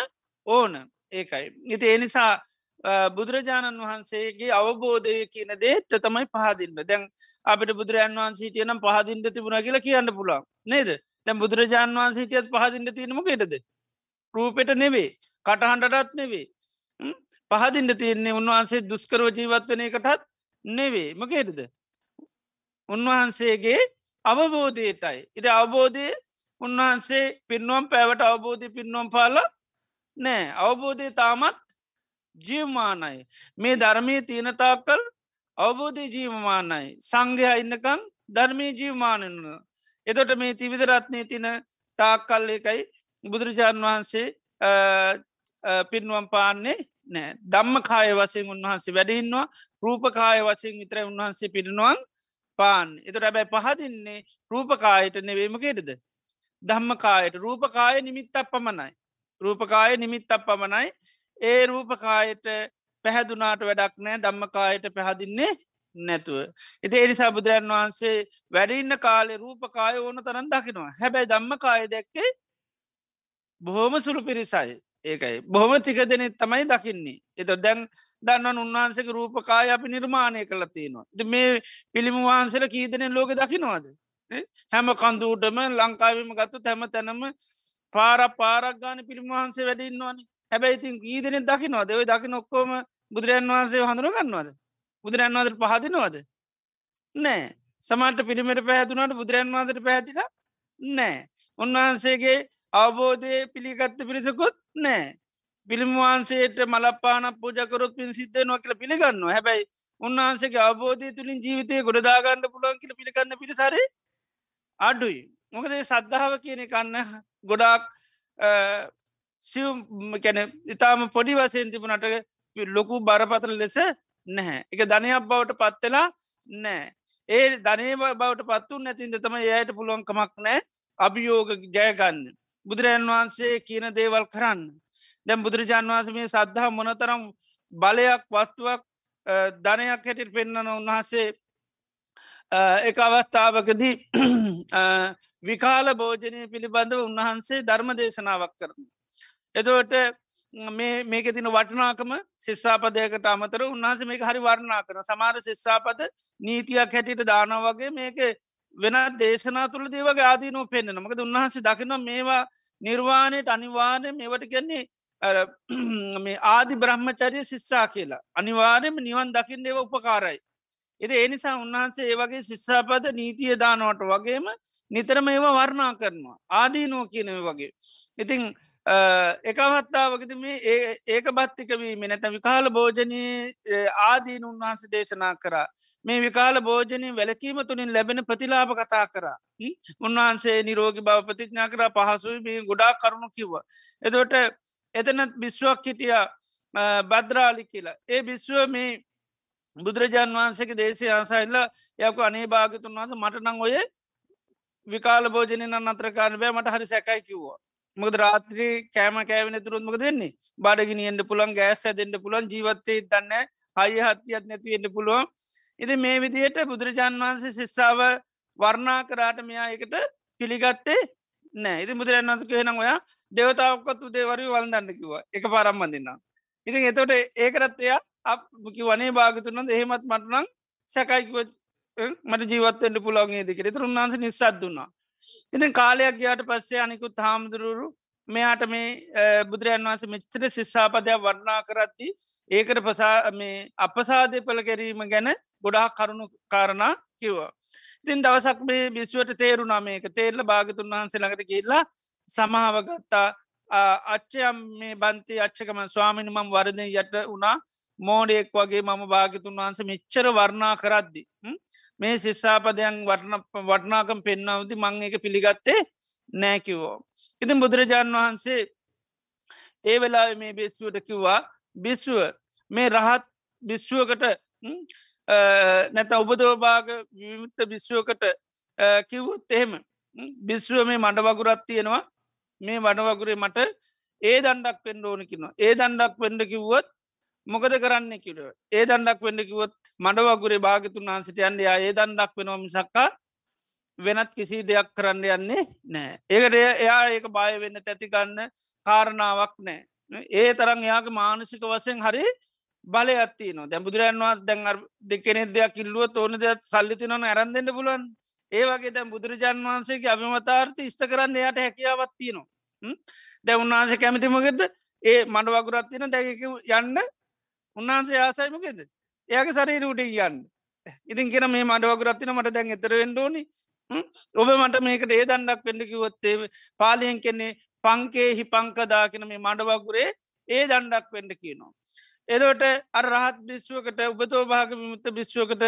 ඕන. ඒකයි. ඉති එනිසා බුදුරජාණන් වහන්සේගේ අවබෝධය කියන දේට තමයි පහදින්න. දැන් අපිට බුදුරජාන් වහන්සේ තියනම් පහදින්ට තිබුණ කියලා කියන්න පුළා නේද? දැන් බුදුරජාණන් වහන්සේටියත් පහදින්ට තියෙනමකේටද රූපෙට නෙවේ කටහන්ඩටත් නෙවේ පහදින්ට තියන්නේ උන්වහන්සේ දුස්කරව ජීවත්වනය කටත් නෙවේ මකේටද උන්වහන්සේගේ අවබෝධයටයි. ඉති අවබෝධය උන්වහන්සේ පින්නුවම් පැවට අවබෝධය පින්නුවම් පාල නෑ අවබෝධය තාමත් ජීවමානයි. මේ ධර්මය තියෙනතාකල් අවබෝධය ජීවමානයි. සංඝය ඉන්නකං ධර්මය ජීවමානන. එතොට මේ තිවිදරත්නය තින තාක්කල් එකයි බුදුරජාණන් වහන්සේ පින්නුවම් පාන්නේ නෑ දම්ම කාය වසයෙන් උන්වහන්සේ වැඩින්නවා රූපකාය වසයෙන් විතර උන්වහන්සේ පිරිනුවන් පාන් එත රැබැයි පහදින්නේ රූපකායට නෙවීමකේටද දම්මකායට රූපකාය නිමිත්තක් පමණයි. රූපකාය නිමිත්තක් පමණයි. ඒ රූපකායට පැහැදුනාට වැඩක් නෑ දම්මකායට පැහදින්නේ නැතුව. එති එනිසා බුදුරන් වහන්සේ වැඩඉන්න කාලෙ රූපකාය ඕන තරන් දකිනවා. හැබැයි දම්මකාය දැක්කේ බොහෝම සුළු පිරිසයි. ඒකයි. බොහොම ටික දෙනෙ තමයි දකින්නේ. එත දැන් දන්නන් උන්වහන්සක රූපකාය අපි නිර්මාණය කළ තියෙනවා. ද මේ පිළිම වහන්සල කීදනෙ ලෝක දකිනවාද? හැම කන්දුටම ලංකාවම ගත්තු තැම තැනම පාර පාරක් ගාන පිළිම වහන්සේ වැඩින්නවානි හැබැයි ඉතින් ඊදනෙ දකිනවා ඔය දකි නොක්කෝම බුදුරන් වහන්සේ හඳුර ගන්නවාද බුදුරන් වදර පහදිනවාද නෑ. සමට පිළිමට පැහැතුනට බුදුරන් වදර පැහැතිල නෑ. උන්වහන්සේගේ අවබෝධය පිළිගත්ත පිරිසකුත් නෑ. පිළිම වහන්සේට මලපාන පූජකරොත් පින් සිද්ධයනවා කියල පිළිගන්න හැබැයි උන්වහන්සේගේ අවබෝධය තුළින් ජීවිතය ගොඩදාගන්න පුළුවන් කියල පිළිගන්න පිරිසරේ අඩුයි. මොකද සද්ධාව කියන කන්න ගොඩාක් සිව් කැන ඉතාම පොඩි වසයෙන් තිබුණට ලොකු බරපතල ලෙස නැහැ. එක ධනයක් බවට පත්වෙලා නෑ ඒ ධනේ බවට පත්තු නැතින්ද තම ඒයට පුළුවන්කමක් නෑ අභියෝග ජයගන්න බුදුරජන් වහන්සේ කියන දේවල් කරන්න. දැම් බුදුරජාන් වහන්ස මේ සද්ධහා මොනතරම් බලයක් වස්තුවක් ධනයක් හැටිට පෙන්න්නන උන්වහන්සේ එක අවස්ථාවකදී විකාල භෝජනය පිළිබඳව උන්වහන්සේ ධර්ම දේශනාවක් කරන. එදවට මේක තින වටනාකම ශිස්සාපදයකට අමතර උන්හස මේක හරි වර්ණනා කරන සමාර ශිස්සාපද නීතියක් හැටියට දානවගේ මේක වෙනත් දේශනා තුළ දේවගේ ආදීනෝ පෙන්න්න මකද උන්වහන්සේ දකින මේවා නිර්වාණයට අනිවාර්ය මේවට කියන්නේ මේ ආදි බ්‍රහ්මචරය ශිස්සා කියලා අනිවාර්යම නිවන් දකිින් ඒව උපකාරයි. එද එනිසා උන්වහන්සේ ඒවගේ ශිස්සාපද නීතිය දානවට වගේම නිතරම ඒවා වර්ණා කරනවා ආදීනෝ කියනව වගේ. ඉතිං එකවත්තාවකද මේ ඒක බත්තිකවීම නැත විකාල භෝජනී ආදීන උන්වහන්ස දේශනා කරා. මේ විකාල භෝජනී වැලකීම තුළින් ලැබෙන ප්‍රතිලාප කතා කරා. උන්වහන්සේ නිරෝගි බව ප්‍රතිඥා කර පහසුයි මේ ගොඩා කරුණු කිව්ව. එදොට එතනත් බිශ්වක් හිටිය බද්‍රාලි කියලා. ඒ බිශ්ව මේ බුදුරජාන් වහන්සේක දේශය අන්සයිල්ල යක අනේ භාගතුන් වහස මටනං ඔය විකාල භෝජනය අතරකාරන බෑ මට හරි සැකයි කිව්වා. මොකද රාත්‍රී කෑම කෑවෙන තුරුත්මක දෙන්නේ බඩගිනියෙන්ට පුළන් ගෑස් ඇදෙන්ට පුළන් ජීවත්තය දන්න හය හත්තියත් නැතිවෙන්න පුළුවන්. ඉති මේ විදියට බුදුරජාන් වහන්සේ ශිස්සාාව වර්ණා කරාට මෙයා එකට පිළිගත්තේ නෑ ඉති බුදුරන් වන්ස කියහෙන ඔයා දෙවතාවක්කොත්තු දේවරී වල්දන්න කිව එක පරම්ම දෙන්න ඉතින් එතොට ඒකරත් එයා අපකි වනේ භාගතුනද එහෙමත් මටනං සැකයිකිව මට ජීවත්තෙන්ට පුළන්ගේ දෙකෙ තුරුන්වන්ස නිසත් දුන්නා ඉතින් කාලයක් ගයාට පස්සේ අනිකුත් හාමුදුරුරු මෙයාට මේ බුදුරයන් වන්ස මෙච්චර ශිස්සාපදයක් වර්ණා කරත්ති ඒකට පසා මේ අපසාධය පල ගැරීම ගැන ගොඩා කරුණු කාරණා කිව්වා. ඉතින් දවසක් මේ බිස්ුවට තේරුණා මේක. තේරල භාගතුන් වහන්සේ ළඟට කියල්ලා සමාවගත්තා අච්චයම් මේ බන්ති අච්චකම ස්වාමිනි මම් වරදය යට වුණා. මෝඩෙක් වගේ මම භාගතුන් වහන්ස මෙච්චර වර්ණා කරද්දි. මේ ශිස්සාපදයන් වටනාකම් පෙන්නවති මං එක පිළිගත්තේ නෑකිවෝ. ඉතින් බුදුරජාණන් වහන්සේ ඒ වෙලා මේ බිස්සුවට කිව්වා බිස්සුව මේ රහත් බිස්සුවකට නැත උබදෝභාග විමුත්ත බිස්සුවකට කිව්වොත් එහෙම බිස්සුව මේ මඩ වගුරත් තියෙනවා මේ වඩවගුරේ මට ඒ දණ්ඩක් පෙන්ඩ ඕනකිනවා ඒ දණ්ඩක් පෙන්ඩ කිව්වොත් මොකද කරන්න කිට ඒ දණ්ඩක් වෙන්න කිවොත් මඩවගුරේ භාගතුන් වහන්සිට යන්න ඒ දණ්ඩක් වෙනවා මිසක්කා වෙනත් කිසි දෙයක් කරන්න යන්නේ නෑ ඒකට එයා ඒක බය වෙන්න තැතිගන්න කාරණාවක් නෑ? ඒ තරන් එයාගේ මානසික වසයෙන් හරි බලය ඇත්ති න දැ බුදුරන්වා දැන් දෙකනෙ දෙයක් කිල්ලුව ඕන දෙයක් සල්ලිතිනන ඇරන්දෙන්ට පුලුවන් ඒ වගේ දැන් බුදුරජාන් වහන්සේගේ අභිමතාර්ථ ඉෂ්ට කරන්න එයට හැකියාවත්තිය නවා දැ උන්වහන්සේ කැමතිමගෙද ඒ මඩ වගුරත්තින දැක යන්න උන්වහන්සේ ආසයිමකෙද එයාගේ සරී රුට කියන්න ඉතින් කියෙන මේ මඩවගරත්තින මට දැන් එතර වෙන්ඩෝනි ඔබ මට මේකට ඒ දණ්ඩක් පෙන්ඩකිවොත්තේ පාලියෙන් කෙන්නේ පංකේහි පංකදාකෙන මේ මඩවගුරේ ඒ දණ්ඩක් පෙන්ඩ කියනවා. එදට අර රහත් බිශ්ුවකට උබතෝ භාග විමුත්ත බිශ්ුවකට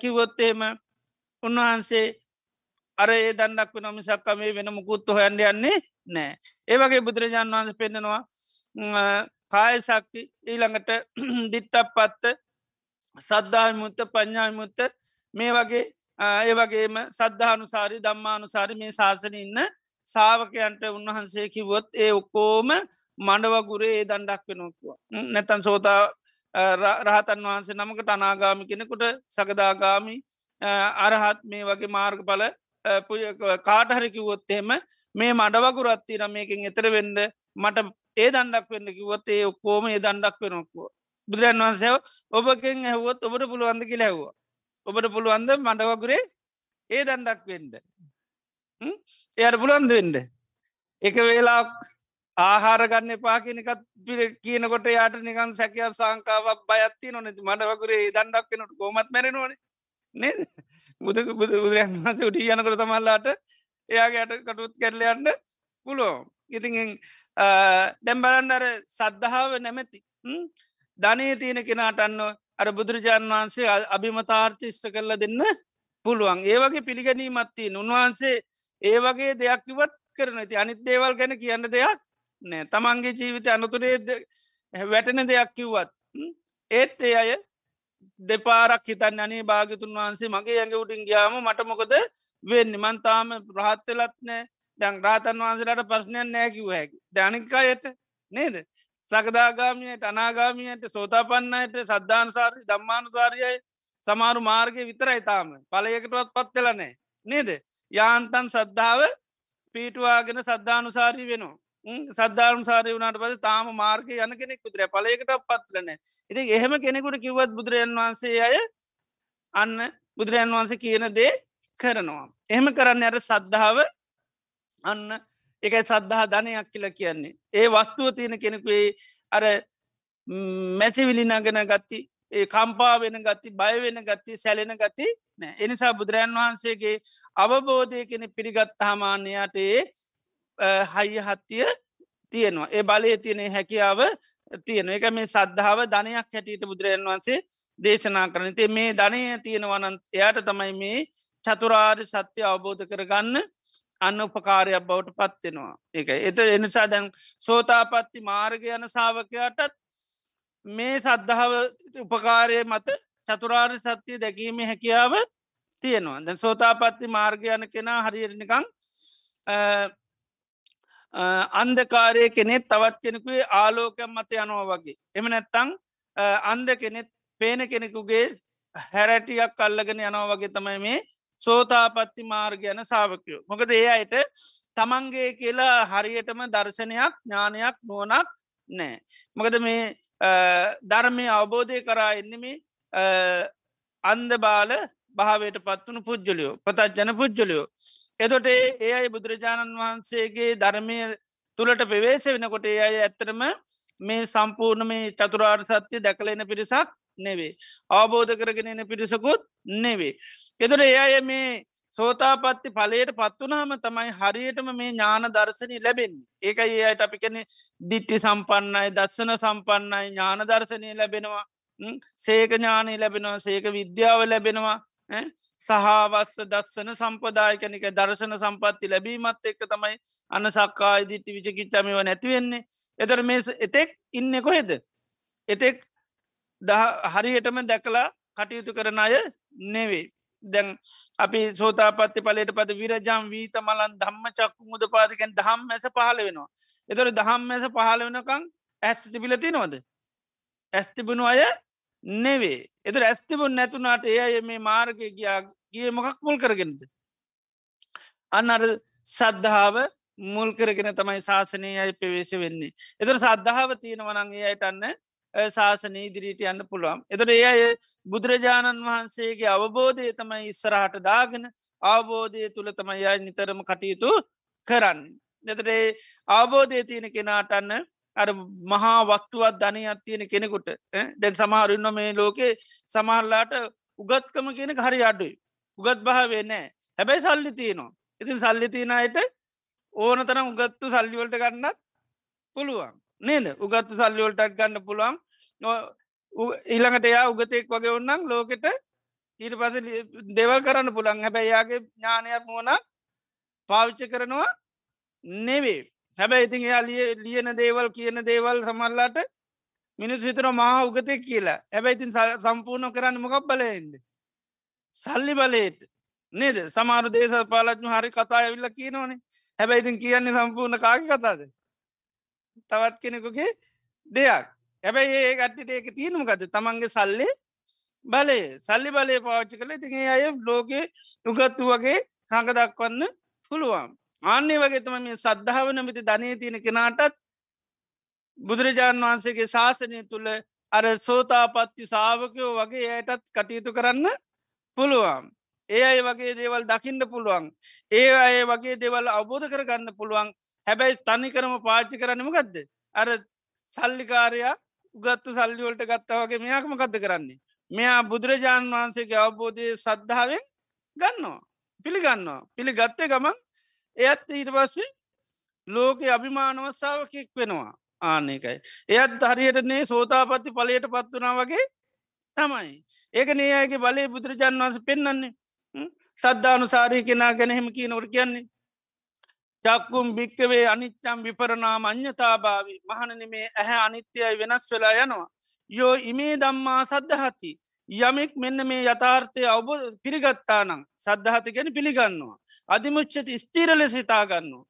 කිවොත්තේම උන්වහන්සේ අර ඒ දන්නක් වෙන මිසක්ක මේ වෙන මුකුත්තු හොයන්ඩ යන්නේ නෑ ඒවගේ බුදුරජාන් වහන්ස පෙන්න්නනවා කාය සක්ති ඊළඟට දිට්ටක් පත්ත සද්ධාමුත්ත ප්ඥාමුත්ත මේ වගේ ඒ වගේම සද්ධානුසාරි දම්මානුසාරි මේ ශාසන ඉන්න සාාවකයන්ට උන්වහන්සේ කිවොත් ඒ ඔක්කෝම මඩවගුරේ ඒ දණ්ඩක් වෙනොක්වා නැතන් සෝතා රහතන් වහන්සේ නමකට අනාගාමි කෙනෙකුට සකදාගාමි අරහත් මේ වගේ මාර්ග පල කාටහරිකිවොත්තේම මේ මඩවගුරත්තින මේකින් එතර වෙන්ඩ මට ඒ දණ්ඩක් වෙන්න කිවොත් ඒ ඔක්කෝම ඒ දණ්ඩක් වෙනොක්වා බුදුරන් වහන්සේව ඔබකෙන් ඇහුවොත් ඔබට පුළුවන්ද කිය ලැව්වා ඔබට පුළුවන්ද මඩවගුරේ ඒ දණ්ඩක් වෙන්ඩ එයට පුළුවන්ද වෙන්ඩ එක වෙලා ආහාර ගන්න එපා කෙනෙකත් පිර කියනකොට යාට නිකන් සැකයක් සංකාවක් බයත්ති නොනැති මඩවගුරේ දණ්ඩක් කෙනට කෝමත් මැරෙනවන. නේ බුද බුද බුදුරන් වන්ස උඩිය යනකොට තමල්ලාට එයාගේයට කටුත් කැරලයන්න පුලෝ ඉතින් දැම්බලන්න අර සද්ධාව නැමැති ධනය තියෙන කෙනාට අන්න අර බුදුරජාණන් වහන්සේ අභිමතාර්ථිෂ්ට කරල දෙන්න පුළුවන්. ඒවගේ පිළිගැනීමත්තිය උන්වහන්සේ ඒ වගේ දෙයක් ඉවත් කරන ති අනිත් දේවල් ගැන කියන්න දෙයක් නෑ. තමන්ගේ ජීවිත අනතුරේ වැටෙන දෙයක් කිව්වත් ඒත් ඒ අය දෙපාරක් හිතන් අනේ භාගතුන් වහන්සේ මගේ ඇඟ උඩින් ගයාම මට මොකද වෙන්න? මන්තාම ප්‍රහත්වෙලත් නෑ. දැන් රාතන් වහන්සලට ප්‍රශ්නයන් නෑකිව හැකි. දැනිකායට නේද? සකදාගාමියයට අනාගාමියයට සෝතාපන්නයට සද්ධානසාරී දම්මානුසාරියයි සමාරු මාර්ගය විතරයි තාම. පලයකටවත් පත්වෙලනෑ නේද? යාන්තන් සද්ධාව පීටවාගෙන සද්ධානුසාරී වෙනවා. සද්ධාරුම් සාරය වුණට පස තාම මාර්ගය යන කෙනෙක් පුත්‍ර පලයකට පත්ලන ඉති එහෙම කෙනෙකුට කිවත් බුදුරජන් වහන්සේ අය අන්න බුදුරජන් වහන්සේ කියන දේ කරනවා. එහෙම කරන්න ඇර සද්ධාව අන්න එකයි සද්ධහා ධනයක් කියල කියන්නේ. ඒ වස්තුව තියෙන කෙනෙකුේ අර මැචවිලි නගෙන ගත්ති ඒ කම්පා වෙන ගත්ති බයවෙන ගත්ති සැලෙන ගති නෑ. එනිසා බුදුරජන් වහන්සේගේ අවබෝධය කෙනෙ පිළිගත් හාමාන්‍යයටේ හයිය හත්තිය තියෙනවා. ඒ බලය තියනෙ හැකියාව තියෙන එක මේ සද්ධාව ධනයක් හැටියට බුදුරජන් වන්සේ දේශනා කරන තේ මේ ධනය තියෙනවනන් එයාට තමයි මේ චතුරාර් සත්‍යය අවබෝධ කරගන්න අන්න උපකාරයක් බවට පත්වෙනවා එක එත එනිසා දැන් සෝතාපත්ති මාර්ග යන සාාවකයාටත් මේ සද්ධාව උපකාරය මත චතුරාර් සත්‍යය දැකීම හැකියාව තියෙනවා. දැන් සෝතාපත්ති මාර්ගයන කෙනා හරිනිකං අන්දකාරය කෙනෙත් තවත් කෙනෙකුේ ආලෝකයක් මත යනවා වගේ. එම නැත්තං අන්ද කෙනෙත් පේන කෙනෙකුගේ හැරැටියක් කල්ලගෙන යනවා වගේ තමයි මේ සෝතාපත්ති මාර්ගයන සාාවකයෝ. මොකද ඒ අයට තමන්ගේ කියලා හරියටම දර්ශනයක් ඥානයක් නුවනක් නෑ. මොකද මේ ධර්මය අවබෝධය කරා එන්නම අන්ද බාල භාවයට පත්වනු පුද්ජලියෝ පතත් ජන පුද්ජලියෝ. එතොට ඒ අයි බුදුරජාණන් වහන්සේගේ ධර්මය තුළට පෙවේශ වෙනකොට ඒ අය ඇත්තරම මේ සම්පූර්ණ මේ චතුරාර් සත්‍යය දැකලෙන පිරිසක් නෙවේ. අවබෝධ කරගෙන එන පිරිසකුත් නෙවේ. එතොට ඒ අය මේ සෝතාපත්ති පලයට පත්වනාම තමයි හරියටම මේ ඥාන දර්ශනය ලැබෙන් ඒක ඒ අයට අපි කැනෙ දිට්ටි සම්පන්නයි දස්සන සම්පන්නයි ඥාන දර්ශනය ලැබෙනවා. සේක ඥානය ලැබෙනවා සේක විද්‍යාව ලැබෙනවා. සහවස්ස දස්සන සම්පදායකනික දර්ශන සම්පත්ති ලැබීමත් එක්ක තමයි අන්න සක්කා දිට්ටි විචකිච්චමිව නැතිවෙන්නේ එතර මේ එතෙක් ඉන්න කොහෙද? එතෙක් හරියටම දැකලා කටයුතු කරන අය නෙවේ දැන් අපි සෝතාපත්ති පලට පද විරජම් වීත මලන් ධම්ම චක්කු මුද පාතිකෙන් දහම් මැස පහල වෙනවා එතොර දහම් මැස පහල වෙනකං ඇස් තිබිලති නොද ඇස්තිබුණු අය නෙවේ එතු ඇස්තිබුන් නැතුනාට ඒ අය මේ මාර්ගය ගියා ගිය මොකක් මුල් කරගෙනද. අන්න අර සද්ධාව මුල් කරගෙන තමයි ශාසනය අයි පෙවේශ වෙන්නේ. එතුර සද්ධාව තියෙන වනන්ගේ අයටන්න ශාසන ඉදිරිට යන්න පුළුවන්. එතට ඒ අය බුදුරජාණන් වහන්සේගේ අවබෝධය තමයි ඉස්සරහට දාගෙන අවබෝධය තුළ තමයි අයි නිතරම කටයුතු කරන්න. එතට අවබෝධය තියෙන කෙනාටන්න අර මහා වස්තුවත් ධනයක් තියෙන කෙනෙකුට දැන් සමහරන්න මේ ලෝකේ සමහරලාට උගත්කම කියෙන හරි අඩුයි උගත් භාවේ නෑ හැබැයි සල්ලි තියනවා ඉතින් සල්ලි තියනයට ඕන තරම් උගත්තු සල්ලිවලට ගන්නත් පුළුවන් නේද? උගත්තු සල්ලිවලටක් ගන්න පුළුවන්. ඊළඟට එයා උගතෙක් වගේ ඔන්නම් ලෝකෙට ඊට පස දෙවල් කරන්න පුළන් හැබැයියාගේ ඥානයක් මුවන පාවිච්ච කරනවා නෙවේ හැබැයි ඉතින් එයා ලියන දේවල් කියන දේවල් සමල්ලාට මිනිස් විතර මහා උගතෙක් කියලා. හැබැයි ඉතින් සම්පූර්ණ කරන්න මොකක් බලයෙන්ද? සල්ලි බලයට. නේද? සමාරු දේශ පාලත්ම හරි කතා ඇවිල්ල කියනවනේ. හැබැයි ඉතින් කියන්නේ සම්පූර්ණ කාග කතාද? තවත් කෙනෙකුගේ දෙයක්. හැබැයි ඒ ගට්ටිට ඒක තියෙනමකද තමන්ගේ සල්ලි බලය. සල්ලි බලය පාච්චි කළ. තිගේ අය ලෝකයේ උගත්තු වගේ රඟ දක්වන්න පුළුවන්. ආන්නේ වගේ තම මේ සද්ධාව නමති ධනය තියෙන කෙනාටත් බුදුරජාණන් වහන්සේගේ ශාසනය තුළ අර සෝතාපත්ති සාාවකයෝ වගේ ඇයටත් කටයුතු කරන්න පුළුවන්. ඒ අය වගේ දේවල් දකින්න පුළුවන්. ඒ අය වගේ දෙවල් අවබෝධ කරගන්න පුළුවන්. හැබැයි තනිකරම පාච්චි කරන්නම ගදද අර සල්ලිකාරයා උගත්තු සල්ලිවලට ගත්තා වගේ මෙයාකම කද කරන්නේ? මෙයා බුදුරජාණන් වහන්සේගේ අවබෝධය සද්ධාවෙන් ගන්නවා පිළිගන්නවා. පිළිගත්තේ ගමන් එයත් ඊට පස්සේ ලෝක අභිමානවස්සාාවකෙක් වෙනවා. ආනකයි එයත් හරියටනේ සෝතාපත්ති පලයට පත් වනා වගේ තමයි. ඒක ඒ අයගේ බලය බුදුරජාන් වන්ස පෙන්න්නන්නේ සද්ධානුසාරය කෙනා ගැනහෙම කිය නොට කියන්නේ. චක්කුම් භික්කවේ අනිච්චම් විපරනාම අඥතාභාවි මහනන මේ ඇහැ අනිත්‍යයි වෙනස් වෙලා යනවා. යෝ ඉමේ දම්මා සද්ධහති යමෙක් මෙන්න මේ යථාර්ථය අවබ පිළිගත්තා නම් සද්ධහති ගැන පිළිගන්නවා. අධිමුච්චති ස්තීර ලෙස හිතාගන්නවා.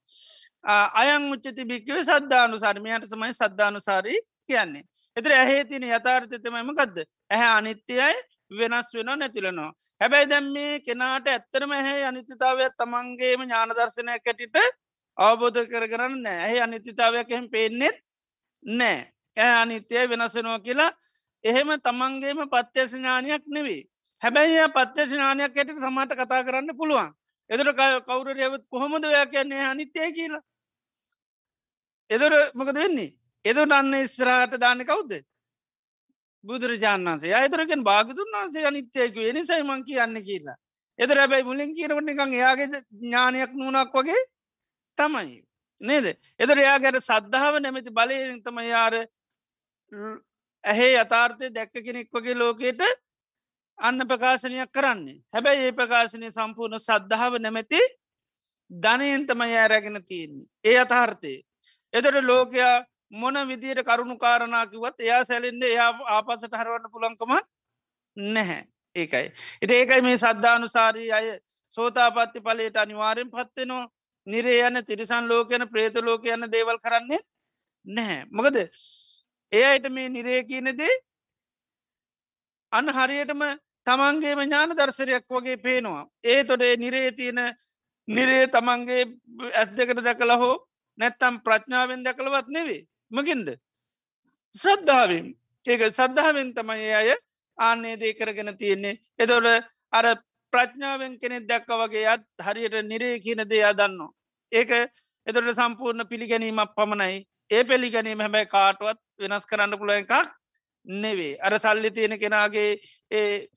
අයං උච්චති භික්කවේ සද්ධානුසාරමයට සමයි සද්ධානුසාරී කියන්නේ. එතර ඇහේ තින යථාර්ථතමයිම ගදද ඇහැ අනිත්‍යයයි වෙනස් වෙන නැතිලනවා. හැබැයි දැම් මේ කෙනාට ඇත්තරම ඇහැ අනිත්‍යතාවයක් තමන්ගේම ඥානදර්ශනය කැටිට අවබෝධ කරගරන්න නෑ ඇහ අනිත්‍යතාවයක් එහෙම පේනෙත් නෑ ඇ අනිත්‍යය වෙනසෙනවා කියලා එහෙම තමන්ගේම පත්්‍යස ඥානයක් නෙවේ. හැබැයි පත්්‍යශනානයක් ඇයට සමට කතා කරන්න පුළුවන්. එදර කවුර යවත් කොහොමද ඔයා කියන්නේ අනිත්‍යය කියලා. එදර මොකද වෙන්නේ. එදට අන්න ඉස්රාට දාන්න කවුද. බුදුරජාන් වන්සේ අයතරකෙන් භාගතුන් වන්සේ අනිත්‍යයකු එනිසයි මං කියන්න කියලා. එදර හැබැයි මුලින් කියනවට එකන් එයාගේ ඥානයක් නුනක් වගේ තමයි. නේද. එදර එයා ගැට සද්ධාව නැමැති බලයතම යාර ඇහේ යථාර්ථය දැක්ක කෙනෙක් වගේ ලෝකයට අන්න ප්‍රකාශනයක් කරන්නේ. හැබැයි ඒ ප්‍රකාශනය සම්පූර්ණ සද්ධාව නැමැති ධනයන්තම යාරැගෙන තියන්නේ. ඒ අතහර්ථය. එතට ලෝකයා මොන විදියට කරුණු කාරණාකිවත් එයා සැලෙන්ඩ එයා ආපසට හරවන්න පුළන්කම නැහැ ඒකයි. එති ඒකයි මේ සද්ධානුසාරී අය සෝතාපත්ති පලට අනිවාරෙන් පත්වෙනවා නිරේ යන තිරිසන් ලෝකයන ප්‍රේත ලෝක යන දේවල් කරන්නේ නැහැ. මොකද ඒ අයට මේ නිරේ කියනදේ අන්න හරියටම තමන්ගේම ඥාන දර්ශරයක් වගේ පේනවා. ඒ තොඩේ නිරේ තියෙන නිරේ තමන්ගේ ඇස් දෙකට දැකළ හෝ නැත්තම් ප්‍රඥාවෙන් දැකළවත් නෙවේ මකින්ද. ශ්‍රද්ධාවෙන් ඒක සද්ධාවෙන් තමයි අය ආන්නේ දේ කරගෙන තියෙන්නේ එතොට අර ප්‍රඥාවෙන් කෙනෙ දැක්ක වගේ අත් හරියට නිරේ කියන දේ අදන්නවා. ඒක එතොට සම්පූර්ණ පිළිගැනීමක් පමණයි ඒ පෙළිගැනීම හැබැයි කාටුවත් වෙනස් කරන්න පුළ එකක් නෙවේ අර සල්ලි තියෙන කෙනගේ ඒ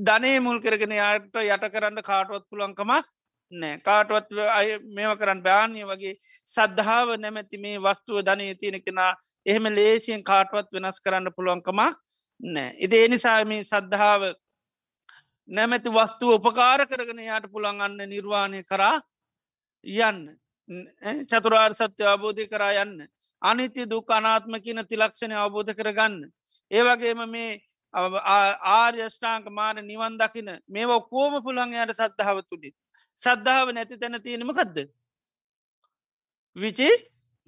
ධනේ මුල් කරගෙන යාට යට කරන්න කාටුවත් පුළන්කමක් නෑ. කාටුවත් අය මේව කරන්න බාන්ය වගේ සද්ධාව නැමැති මේ වස්තුව ධනය තියෙන කෙනා එහෙම ලේසියෙන් කාටුවත් වෙනස් කරන්න පුළුවන්කමක් නෑ. ඉති එනිසාම සද්ධාව නැමැති වස්තුව උපකාර කරගෙන යාට පුළන්ගන්න නිර්වාණය කරා යන්න. චතුරාර් සත්‍ය අවබෝධය කරා යන්න. අනිත්‍ය දුක් අනාත්ම කියන තිලක්ෂණය අවබෝධ කරගන්න. ඒවගේම මේ ආර්යෂ්ඨාංක මාන නිවන් දකින මේ ඔක්කෝම පුළන් යට සද්ධාව තුළි. සද්ධාව නැති තැන තියෙනමකක්ද. විචි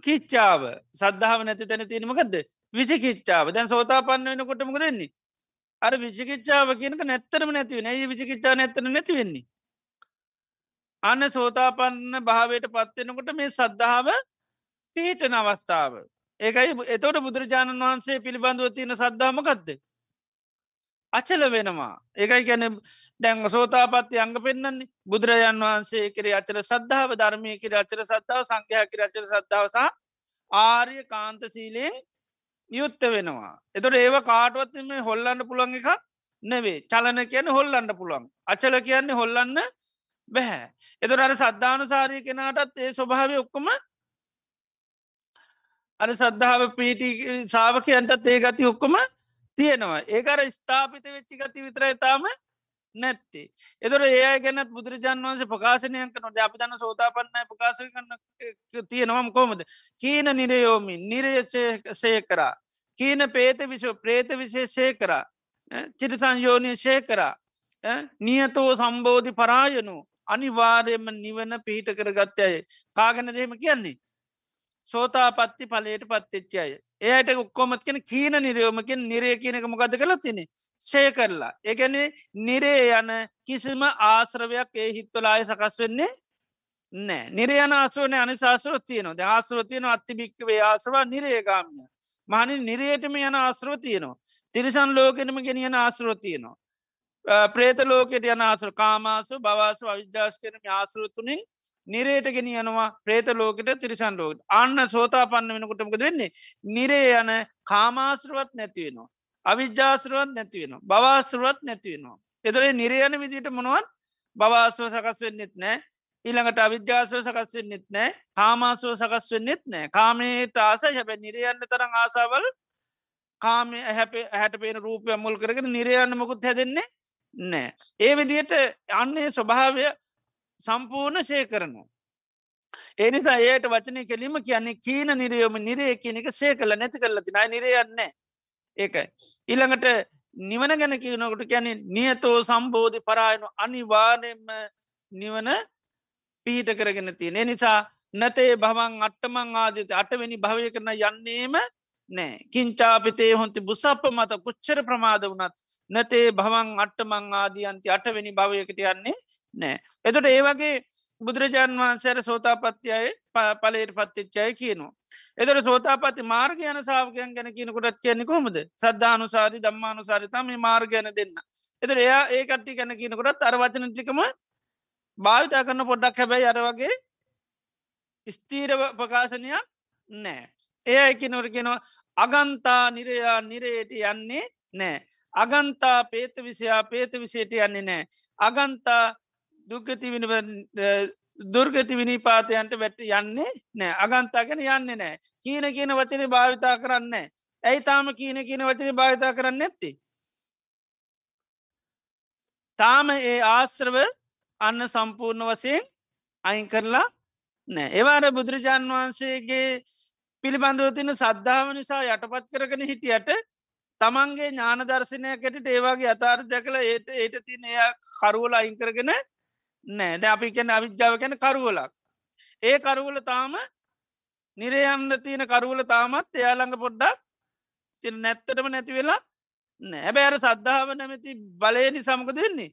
කිච්චාව සද්ධාව නැති තැන තියෙනමකක්ද විචි කිච්චාව දැන් සෝතා පන්න වෙන කොටමක දෙන්නේ. අර විචිකිච්චාව කියනක නැත්තරම නැතිවෙන ඒ විචිකිච්චා නැතන නැතිවෙන්නේ. අන්න සෝතාපන්න භාවයට පත්වෙනකොට මේ සද්ධාව පිහිටන අවස්ථාව. ඒකයි එතවට බුදුරජාණන් වහන්සේ පිළිබඳව තියෙන සද්ධාමකක්ද. අචල වෙනවා ඒකයි ගැන දැන් සෝතාපත්ති අංග පෙන්න්නන්නේ බුදුරජාන් වහන්සේ කෙරේ අචල සද්ධාව ධර්මය කිර අචර සද්ධාව සංඛ්‍යා කිර අචර සද්ධාවසා ආර්ය කාන්ත සීලයෙන් නියුත්ත වෙනවා. එතොට ඒව කාටුවත් මේ හොල්ලන්න පුළන් එක නෙවේ චලන කියන හොල්ලන්න පුළන් අචල කියන්නේ හොල්ලන්න බැහැ. එතොට අර සද්ධානුසාරය කෙනාටත් ඒ ස්වභාව ඔක්කොම අර සද්ධාව පීටි සාාවකයන්ටත් ඒ ගති ඔක්කොම තියෙනවා ඒකර ස්ථාපිත වෙච්චි ගති විතරයි තාම නැත්තේ. එතොට ඒ ගැනත් බුදුරජාන් වන්සේ ප්‍රකාශනයක නොට අපි දන්න සෝතාපන්නයි ප්‍රකාශ කරන්න තියෙනවම් කොමද. කීන නිරයෝමි නිරයසේ කරා. කීන පේත විශෝ ප්‍රේත විශේෂය කරා. චිරිතන් යෝනය ශය කරා. නියතෝ සම්බෝධි පරායනු අනිවාර්යම නිවන පිහිට කරගත්ත අය කාගන දෙම කියන්නේ. සෝතාපත්ති පලට පත්තිච්චි අය එයට උක්කොමත් කෙන කීන නිරයෝමකින් නිරය කියනක මොකද කළ තිනෙ ෂය කරලා. එකනේ නිරේ යන කිසිම ආශ්‍රවයක් ඒ හිත්වලාය සකස් වෙන්නේ නෑ නිරයන ආසුවන අනිශාසරතියනවා ද ආසරතියන අත්තිභික්කවේ ආසවා නිරේගාමිය මහනි නිරේටම යන ආශ්‍රෝතියනවා තිරිසන් ලෝකෙනම ගෙනියන ආශ්‍රෝතියනවා ප්‍රේත ලෝකෙට යන ආසර කාමාසු බවාසු අවිද්‍යාස් කරන ආසරතුනින් නිරේට ගෙනියනවා ප්‍රේත ලෝකට තිරිසන් ලෝකට අන්න සෝතා පන්න වෙනකොටමක වෙන්නේ නිරේ යන කාමාසරුවත් නැතිවෙනවා. අවිද්‍යාසරුවත් නැතිවෙනවා. බවාසරුවත් නැතිවෙනවා. එතරේ නිරයන විදිට මොනුවත් බවාසුව සකස් වෙන්නෙත් නෑ ඊළඟට අවිද්‍යාසව සකස් වෙන්නෙත් නෑ කාමාසුව සකස් වෙන්නෙත් නෑ කාමයට ආස හැබැ නිරයන්න තරං ආසාවල් කාම හැප හැට පේන රූපය මුල් කරගෙන නිරයන්න මොකුත් හැදෙන්නේ නෑ. ඒ විදියට අන්නේ ස්වභාවය සම්පූර්ණ ශය කරනවා. එනිසා ඒයට වචනය කෙලීම කියන්නේ කීන නිරයෝම නිරේ කියන එක සේ කල නැති කරලති නයි නිරයන්න ඒකයි. ඉළඟට නිවන ගැන කියනකොට කියැනෙ නියතෝ සම්බෝධි පරායනු අනිවාර්යෙන්ම නිවන පිහිට කරගෙන තියෙන නිසා නැතේ භවන් අට්ටමං ආදිත අටවෙනි භවය කරන යන්නේම නෑ කිංචාපිතේ හොන්ති බුසප්ප මත පුච්චර ප්‍රමාද වනත් නැතේ භවන් අට්ටමං ආදියන්ති අටවෙනි භවයකට යන්නේ නෑ. එතොට ඒ වගේ බුදුරජාණන් වහන්සේර සෝතාපත්තියය පලයට පත්තිච්චය කියනවා. එතට සෝතාපති මාර්ග යන සාාවකයන් ගැන කියනකොටත් කියන්නේ කොමද සද්ධානුසාරි දම්මානුසාරිතම මේ මාර්ගයන දෙන්න. එතර එයා ඒ කට්ටි ගැන කියනකොටත් අර වචනටිකම භාවිතා කරන්න පොඩ්ඩක් හැබැයි අර වගේ ස්තීර ප්‍රකාශනයක් නෑ. ඒ එක නොර කෙනවා අගන්තා නිරයා නිරේට යන්නේ නෑ. අගන්තා පේත විසයා පේත විසේට යන්නේ නෑ. අගන්තා දුගති දුර්ගති විනිපාතයන්ට වැට යන්නේ නෑ අගන්තාගෙන යන්නේ නෑ කීන කියන වචන භාවිතා කරන්න ඇයි තාම කීන කියන වචන භාවිතා කරන්න ඇත්ති. තාම ඒ ආශ්‍රව අන්න සම්පූර්ණ වසයෙන් අයින් කරලා නෑ ඒවාර බුදුරජාණන් වහන්සේගේ පිළිබඳව තින සද්ධාව නිසා යටපත් කරගෙන හිටියට තමන්ගේ ඥාන දර්ශනයකට ඒවාගේ අතාර දැකල ඒට ඒට තින එය කරුවල අයිංකරගෙන නෑ. ද අපි කැන අවිද්‍යාව කැන කරුවලක්. ඒ කරුවල තාම නිරයන්න තියෙන කරුවල තාමත් එයාළඟ පොඩ්ඩක් ති නැත්තටම නැති වෙලා නෑබෑර සද්ධාව නැමති බලයනි සමකද වෙන්නේ?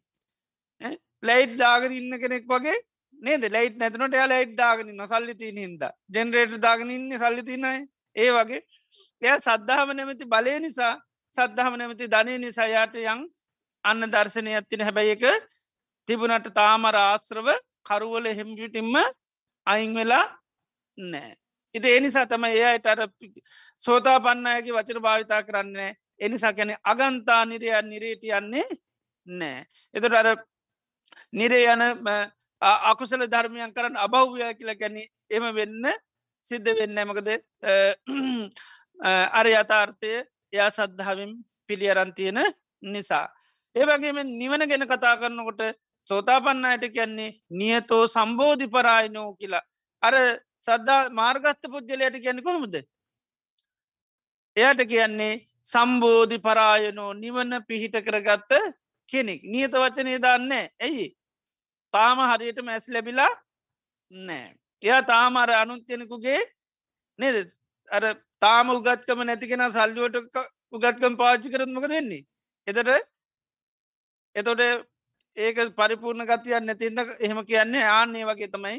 ලයිට් දාගෙන ඉන්න කෙනෙක් වගේ නේද? ලයිට් නැතනට යා ලයිට් දාගෙන නොසල්ලි තින හිද ජෙනරේට දාගෙන ඉන්න සල්ලි තිනයි ඒ වගේ. එය සද්ධාව නැමති බලය නිසා සද්ධාව නැමති ධනය නිසා යාට යං අන්න දර්ශනය ඇත්තින හැබැයි එක තිබුණට තාමර ආශ්‍රව කරුවල හෙම්පිටිම්ම අයිං වෙලා නෑ. ඉති එනිසා තම ඒයට අර සෝතා පන්නයගේ වචන භාවිතා කරන්නේ එනිසා කැනෙ අගන්තා නිරයන් නිරේට යන්නේ නෑ. එතට අර නිරේ යන අකුසල ධර්මයන් කරන්න අභව්‍ය කියල කැන එම වෙන්න සිද්ධ වෙන්න මකද? අර යථාර්ථය එයා සද්ධාවින් පිළියරන්තියෙන නිසා. ඒවගේම නිවන ගැන කතා කරනකොට සෝතාපන්න අයට කියන්නේ නියතෝ සම්බෝධි පරායනෝ කියලා. අර සද්ධා මාර්ගස්ත පුද්ගලයට කියන්න කොහොමද? එයට කියන්නේ සම්බෝධි පරායනෝ නිවන පිහිට කරගත්ත කෙනෙක්. නියත වචනය දන්න ඇයි? තාම හරියට මැස් ලැබිලා නෑ. එයා තාම අර අනුත් කෙනෙකුගේ නේද? අර තාම උගත්කම නැතිකෙන සල්ලුවට උගත්කම් පාච්චි කරත්මක දෙන්නේ එතට එතොට ඒක පරිපූර්ණ ගතියන්න නැතින්ද එහෙම කියන්නේ ආන්නේ වගේ තමයි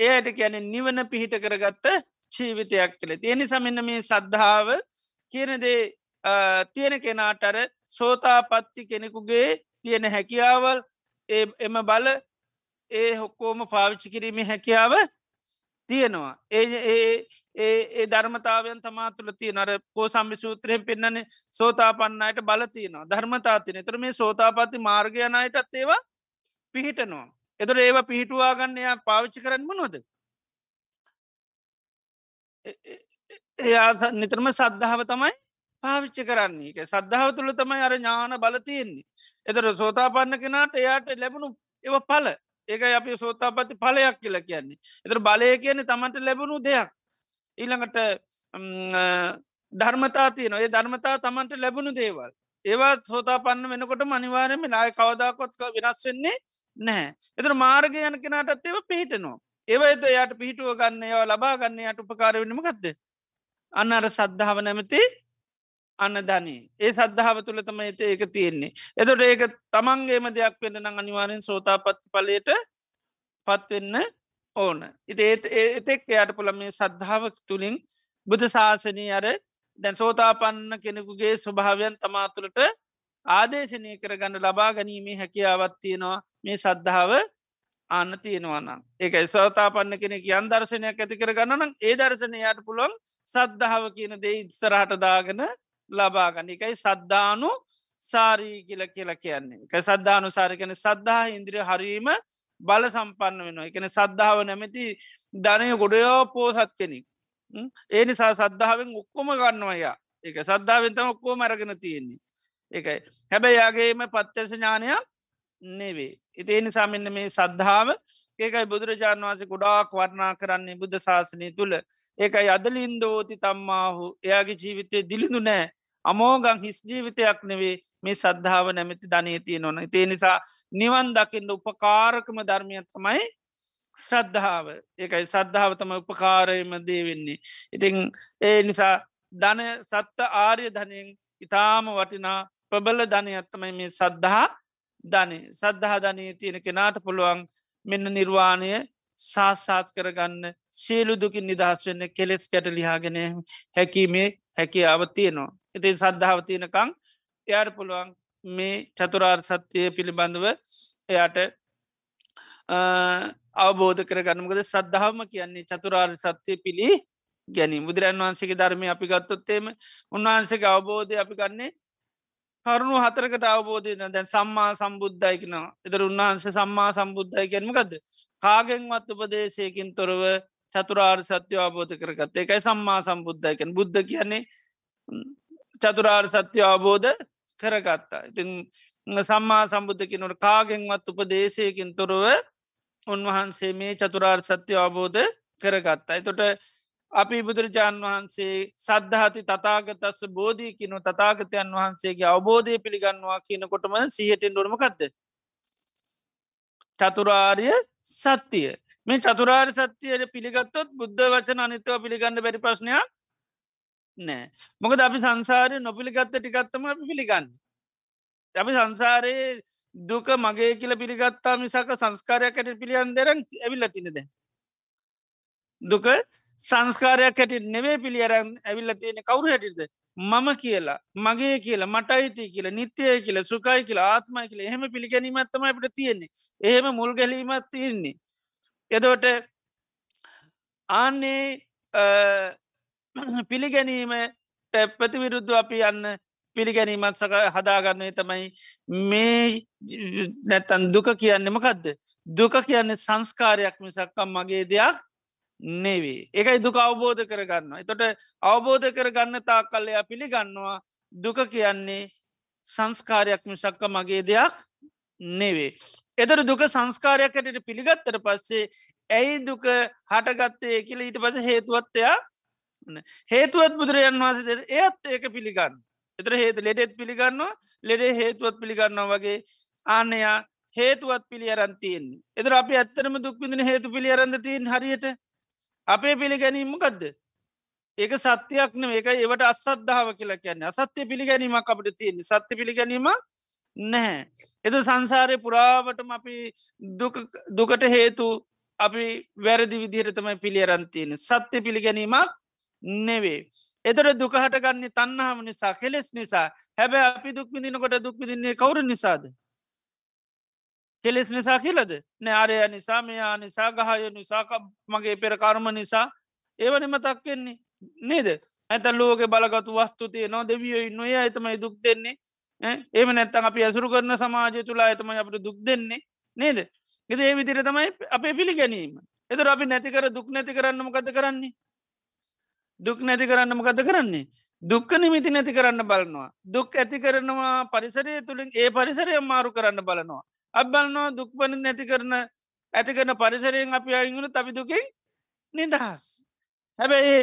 ඒයට කියන නිවන පිහිට කරගත්ත ජීවිතයක් කළෙ තියෙනි සමන්න මේ සද්ධාව කියනදේ තියෙන කෙනාටර සෝතාපත්ති කෙනෙකුගේ තියෙන හැකියාවල් එම බල ඒ හොක්කෝම පාවිච්චි කිරීම හැකියාව තියෙනවා. ඒ ඒ ධර්මතාවයන් තමා තුළ තිය නර පෝ සම්ි සූත්‍රයෙන් පෙන්න්නන සෝතාපන්නයට බලතියනවා ධර්මතාතින තර මේ සෝතාපති මාර්ගයනයටත් ඒවා පිහිටනවා. එතර ඒවා පිහිටුවාගන්නයා පාවිච්චි කරන්න නොද එයා නිතරම සද්ධාව තමයි පාවිච්චි කරන්නේ. එක සද්ධාව තුළ තමයි අර ඥාන බලතියෙන්නේ එතර සෝතාපන්න කෙනාට එයාට ලැබුණු එව පල ඒක අපි සෝතාපති පලයක් කියලා කියන්නේ. එතර බලය කියන්නේ තමන්ට ලැබුණු දෙයක්. ඊළඟට ධර්මතා තියන ඒ ධර්මතා තමන්ට ලැබුණු දේවල්. ඒවා සෝතාපන්න වෙනකොට මනිවාරයම නාය කවදාකොත්ක වෙනස් වෙන්නේ නැහැ. එතර මාර්ගය යන කෙනාටත් ඒව පිහිටනවා. ඒව එත යට පිහිටුව ගන්න ඒවා ලබා ගන්න යට උපකාර වෙනම ගත්ද අන්න අර සද්ධාව නැමති අන්න ධනී ඒ සද්ධාව තුළ තම එත ඒක තියෙන්නේ. එතොට ඒක තමන්ගේම දෙයක් වෙන්න නං අනිවාරෙන් සෝතාපත්ති පලයට පත්වෙන්න ඕන. ඉති ඒතෙක් එයට පුළ මේ සද්ධාව තුළින් බුද්ධ ශාසනී අර දැන් සෝතාපන්න කෙනෙකුගේ ස්වභාවයන් තමාතුළට ආදේශනය කරගන්න ලබා ගැනීමේ හැකියාවත් තියෙනවා. මේ සද්ධාව අන්න තියෙනවනම් ඒක සෝතාපන්න කෙනෙ යන් දර්ශනයක් ඇති කරගන්නනම් ඒ දර්ශනයට පුළුවන් සද්ධාව කියන දේ ඉත්සරහට දාගෙන ලබාගන්න එකයි සද්ධානු සාරී කියල කියලා කියන්නේ. එක සද්ධානු සාරිකන සද්ධා ඉන්ද්‍රිය හරීම බල සම්පන්න වෙනවා. එකන සද්ධාව නැමැති ධනය ගොඩයෝ පෝසත් කෙනෙක්. ඒ නිසා සද්ධාවෙන් ඔක්කොම ගන්නවයා එක සද්ධාවෙන්තම ඔක්කෝ මැරගෙන තියෙන්නේ. එකයි හැබැයි යාගේම පත්්‍යස ඥානයක් නෙවේ. ඉතිේ නිසා මෙන්න මේ සද්ධාව. ඒකයි බුදුරජාණන් වන්සේ ගොඩාක් වර්ණා කරන්නේ බුද්ධ ශාසනය තුළ. ඒකයි අදලින්දෝති තම්මාහු. එයාගේ ජීවිතය දිලිඳු නෑ. අමෝගං හිස් ජීවිතයක් නෙවේ. මේ සද්ධාව නැමැති ධනීතිය නොන තේ නිසා නිවන් දකිින්ට උපකාරකම ධර්මයත්තමයි ශ්‍රද්ධාව. ඒකයි සද්ධාවතම උපකාරයම දේවෙන්නේ. ඉතිං ඒ නිසා ධන සත්ත ආර්ය ධනයෙන් ඉතාම වටිනා ප්‍රබල ධනයත්තමයි මේ සද්ධහා ධනය සද්ධහා ධනය තියෙන කෙනාට පුළුවන් මෙන්න නිර්වාණය සාසාත් කරගන්න සේලු දුකින් නිදහස් වෙන්න කෙලෙස් කැට ලිහාගෙන හැකීමේ හැකියාව තියනවා. ඉතින් සද්ධාව තියෙනකං එයාට පුළුවන් මේ චතුරාර් සත්‍යය පිළිබඳව එයාට අවබෝධ කරගන්නමකද සද්ධාවම කියන්නේ චතුරාර් සත්‍යය පිළි ගැනීම බුදුරන් වහන්සේගේ ධර්මය අපි ගත්තොත්තේම උන්වහන්සේගේ අවබෝධය අපි ගන්නේ කරුණු හතරකට අවබෝධයන දැන් සම්මා සම්බුද්ධයිකනවා එතර උන්වහන්සේ සම්මා සම්බුද්ධයි ගැනීමකද කාගෙන්වත් උපදේශයකින් තොරව චතුරාර් සත්‍යය අවබෝධ කරගත්ත. එකයි සම්මා සම්බුද්ධයිකැන් බුද්ධ කියන්නේ චතුරාර් සත්‍යය අවබෝධ කරගත්තා. ඉතින් සම්මා සම්බුද්ධකිනට කාගෙන්වත් උපදේශයකින් තොරව උන්වහන්සේ මේ චතුරාර් සත්‍යය අවබෝධ කරගත්තා. එතොට අපි බුදුරජාණන් වහන්සේ සද්ධහති තතාගතස්ස බෝධීකිනු තතාගතයන් වහන්සේගේ අවබෝධය පිළිගන්නවා කියනකොටම සිහටෙන් ඩොරමකක්ද චතුරාර්ය සත්‍යය මේ චතුරාර් සත්‍යයට පිළිගත්තොත් බුද්ධ වචන අනිතව පිළිගන්න බැරි ප්‍රශ්නයක් නෑ. මොකද අපි සංසාරය නොපිළිගත්ත ටිකත්තම අපි පිළිගන්න. අපි සංසාරයේ දුක මගේ කියල පිළිගත්තා මිසක සංස්කාරයක් ඇට පිළියන් දෙරන් ඇවිල්ල තිනද දුක සංස්කාරයක් හැට නෙවේ පිළියරන් ඇවිල්ල තියෙන කවුරු හැටිද මම කියලා මගේ කියලා මටයිති කියලා නිත්‍යය කියලා සුකයි කියලා ආත්මයි කියලා. එහෙම පිළිගැනීමත්තම අපට තියෙන්නේ. එහෙම මුල් ගැලීමත් තියෙන්නේ. එදෝට ආන්නේ පිළිගැනීමට ප්‍රතිවිරුද්ධ අපි යන්න පිළිගැනීමත් සක හදාගන්නේ තමයි මේ නැතන් දුක කියන්න මකදද? දුක කියන්නේ සංස්කාරයක් මිසක්කම් මගේ දෙයක් නෙවේ ඒකයි දුක අවබෝධ කරගන්න එතොට අවබෝධ කරගන්න තා කල්ලයා පිළිගන්නවා දුක කියන්නේ සංස්කාරයක් මිසක්ක මගේ දෙයක් නෙවේ එතර දුක සංස්කාරයක් ඇයට පිළිගත්තර පස්සේ ඇයි දුක හටගත්තේ කියල ඊට පස හේතුවත්තයා හේතුවත් බුදුරජන් වහස ඒත් ඒක පිළිගන්න එතර හේතු ලෙඩෙත් පිළිගන්නවා ලෙඩේ හේතුවත් පිළිගන්නවා වගේ ආනයා හේතුවත් පිළි අරන්තියෙන් එතර අපි ඇත්තරම දුක්විදින හේතු පිළි අරන්ද තියෙන් හරියට? අපේ පිළිගැනීමකක්ද ඒක සත්‍යයක් න ඒක ඒවට අසද්ධාව කියලා කියන්න. අසත්‍ය පිළිගැනීමක් අපට තියෙන සත්‍ය පිළිගැනීම නැහැ. එද සංසාරය පුරාවටම අපි දුකට හේතු අපි වැරදි විදිහරතමයි පිළියරන්තියෙන සත්‍ය පිළිගැනීමක් නෙවේ එතර දුකහට ගන්නේ තන්නහම නිසා කෙලෙස් නිසා. හැබැ අපි දුක්විදිනකොට දුක්විදින්නේ කවුරු නිසාද? කෙලෙස් නිසා කියලද? නෑරය නිසා මෙයා නිසා ගහය නිසාක මගේ පෙරකාරම නිසා. ඒවනි මතක් වෙන්නේ නේද? ඇත ලෝක බලගතු වස්තුතිය නො දෙවියෝ නොය ඇතමයි දුක් දෙන්නේ. ඒම නැත්තන් අපි ඇසුරු කරන සමාජය තුලා ඇතමයි අපට දුක් දෙන්නේ නේද? එද ඒ විදිර තමයි අපේ පිළි ගැනීම එතර අපි නැතිකර දුක් නැති කරන්නම කත කරන්නේ? දුක් නැති කරන්නම කත කරන්නේ? දුක්ක නිමිති නැති කරන්න බලනවා. දුක් ඇති කරනවා පරිසරය තුළින් ඒ පරිසරය මාරු කරන්න බලනවා. අත් බලනවා දුක්පන නැති කරන ඇති කරන පරිසරයෙන් අපි අයිගුණු තබි දුකින් නිදහස්. හැබැයි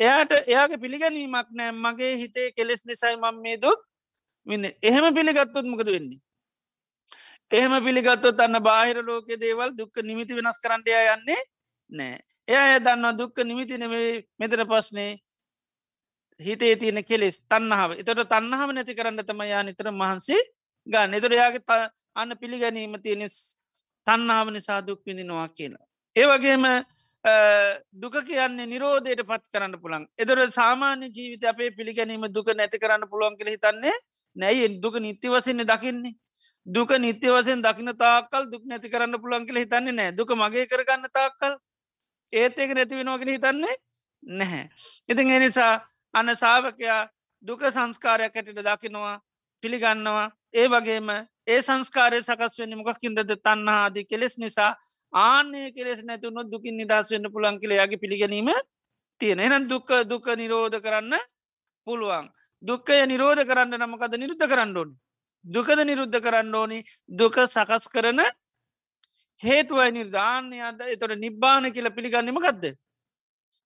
එයාට එයාගේ පිළිගැනීමක් නෑ මගේ හිතේ කෙලෙස් නිසයි මං මේ දුක් වින්න එහෙම පිළිගත්තොත් මොකද වෙන්නේ. එහෙම පිළිගත්තොත් අන්න බාහිර ලෝක දේවල් දුක්ක නිමිති වෙනස් කරන්නය යන්නේ නෑ. එය දන්නවා දුක්ක නිමිති නෙවේ මෙතන පස්නේ හිතේ තියෙන කෙලෙස් තන්නහාව එතට තන්නහාව නැති කරන්න තම යා නිතර මහන්සේ ගන්න. එතුර යාගේ අන්න පිළිගැනීම තියෙන තන්නාව නිසා දුක් විඳිනවා කියලා. ඒවගේම දුක කියන්නේ නිරෝධයට පත් කරන්න පුළන් එදර සාමාන්‍ය ජීවිත අපේ පිළිගැනීම දුක නැති කරන්න පුළුවන් කියල හිතන්නේ නැයි. දුක නිත්‍ය වසන්නේ දකින්නේ? දුක නිත්‍ය වසෙන් දකින තාකල් දුක් නැති කරන්න පුළන් කියල හිතන්නේ නෑ දුක මගේ කරගන්න තාක්කල් ඒත් ඒක නැති වෙනෝගෙන හිතන්නේ නැහැ. ඉතින් එනිසා අන්න සාාවකයා දුක සංස්කාරයක් ඇටට දකිනවා පිළිගන්නවා ඒ වගේම ඒ සංස්කාරය සකස් වෙන්න මොකක්කින්දද තන්නහාදී කෙලෙස් නිසා ආනය කෙලෙස් නැතුුණු දුකින් නිදස් වෙන්න පුළන් කියලයාගේ පිළිගැනීම තියෙන එනම් දුක්ක දුක නිරෝධ කරන්න පුළුවන්. දුක්කය නිරෝධ කරන්න නමකද නිරුද්ධ කරන්න ඕනි. දුකද නිරුද්ධ කරන්න ඕනි දුක සකස් කරන හේතුවයි නිර්ධාන්‍ය අද එතොට නිබ්බාන කියල පිළිගන්නම ගදද.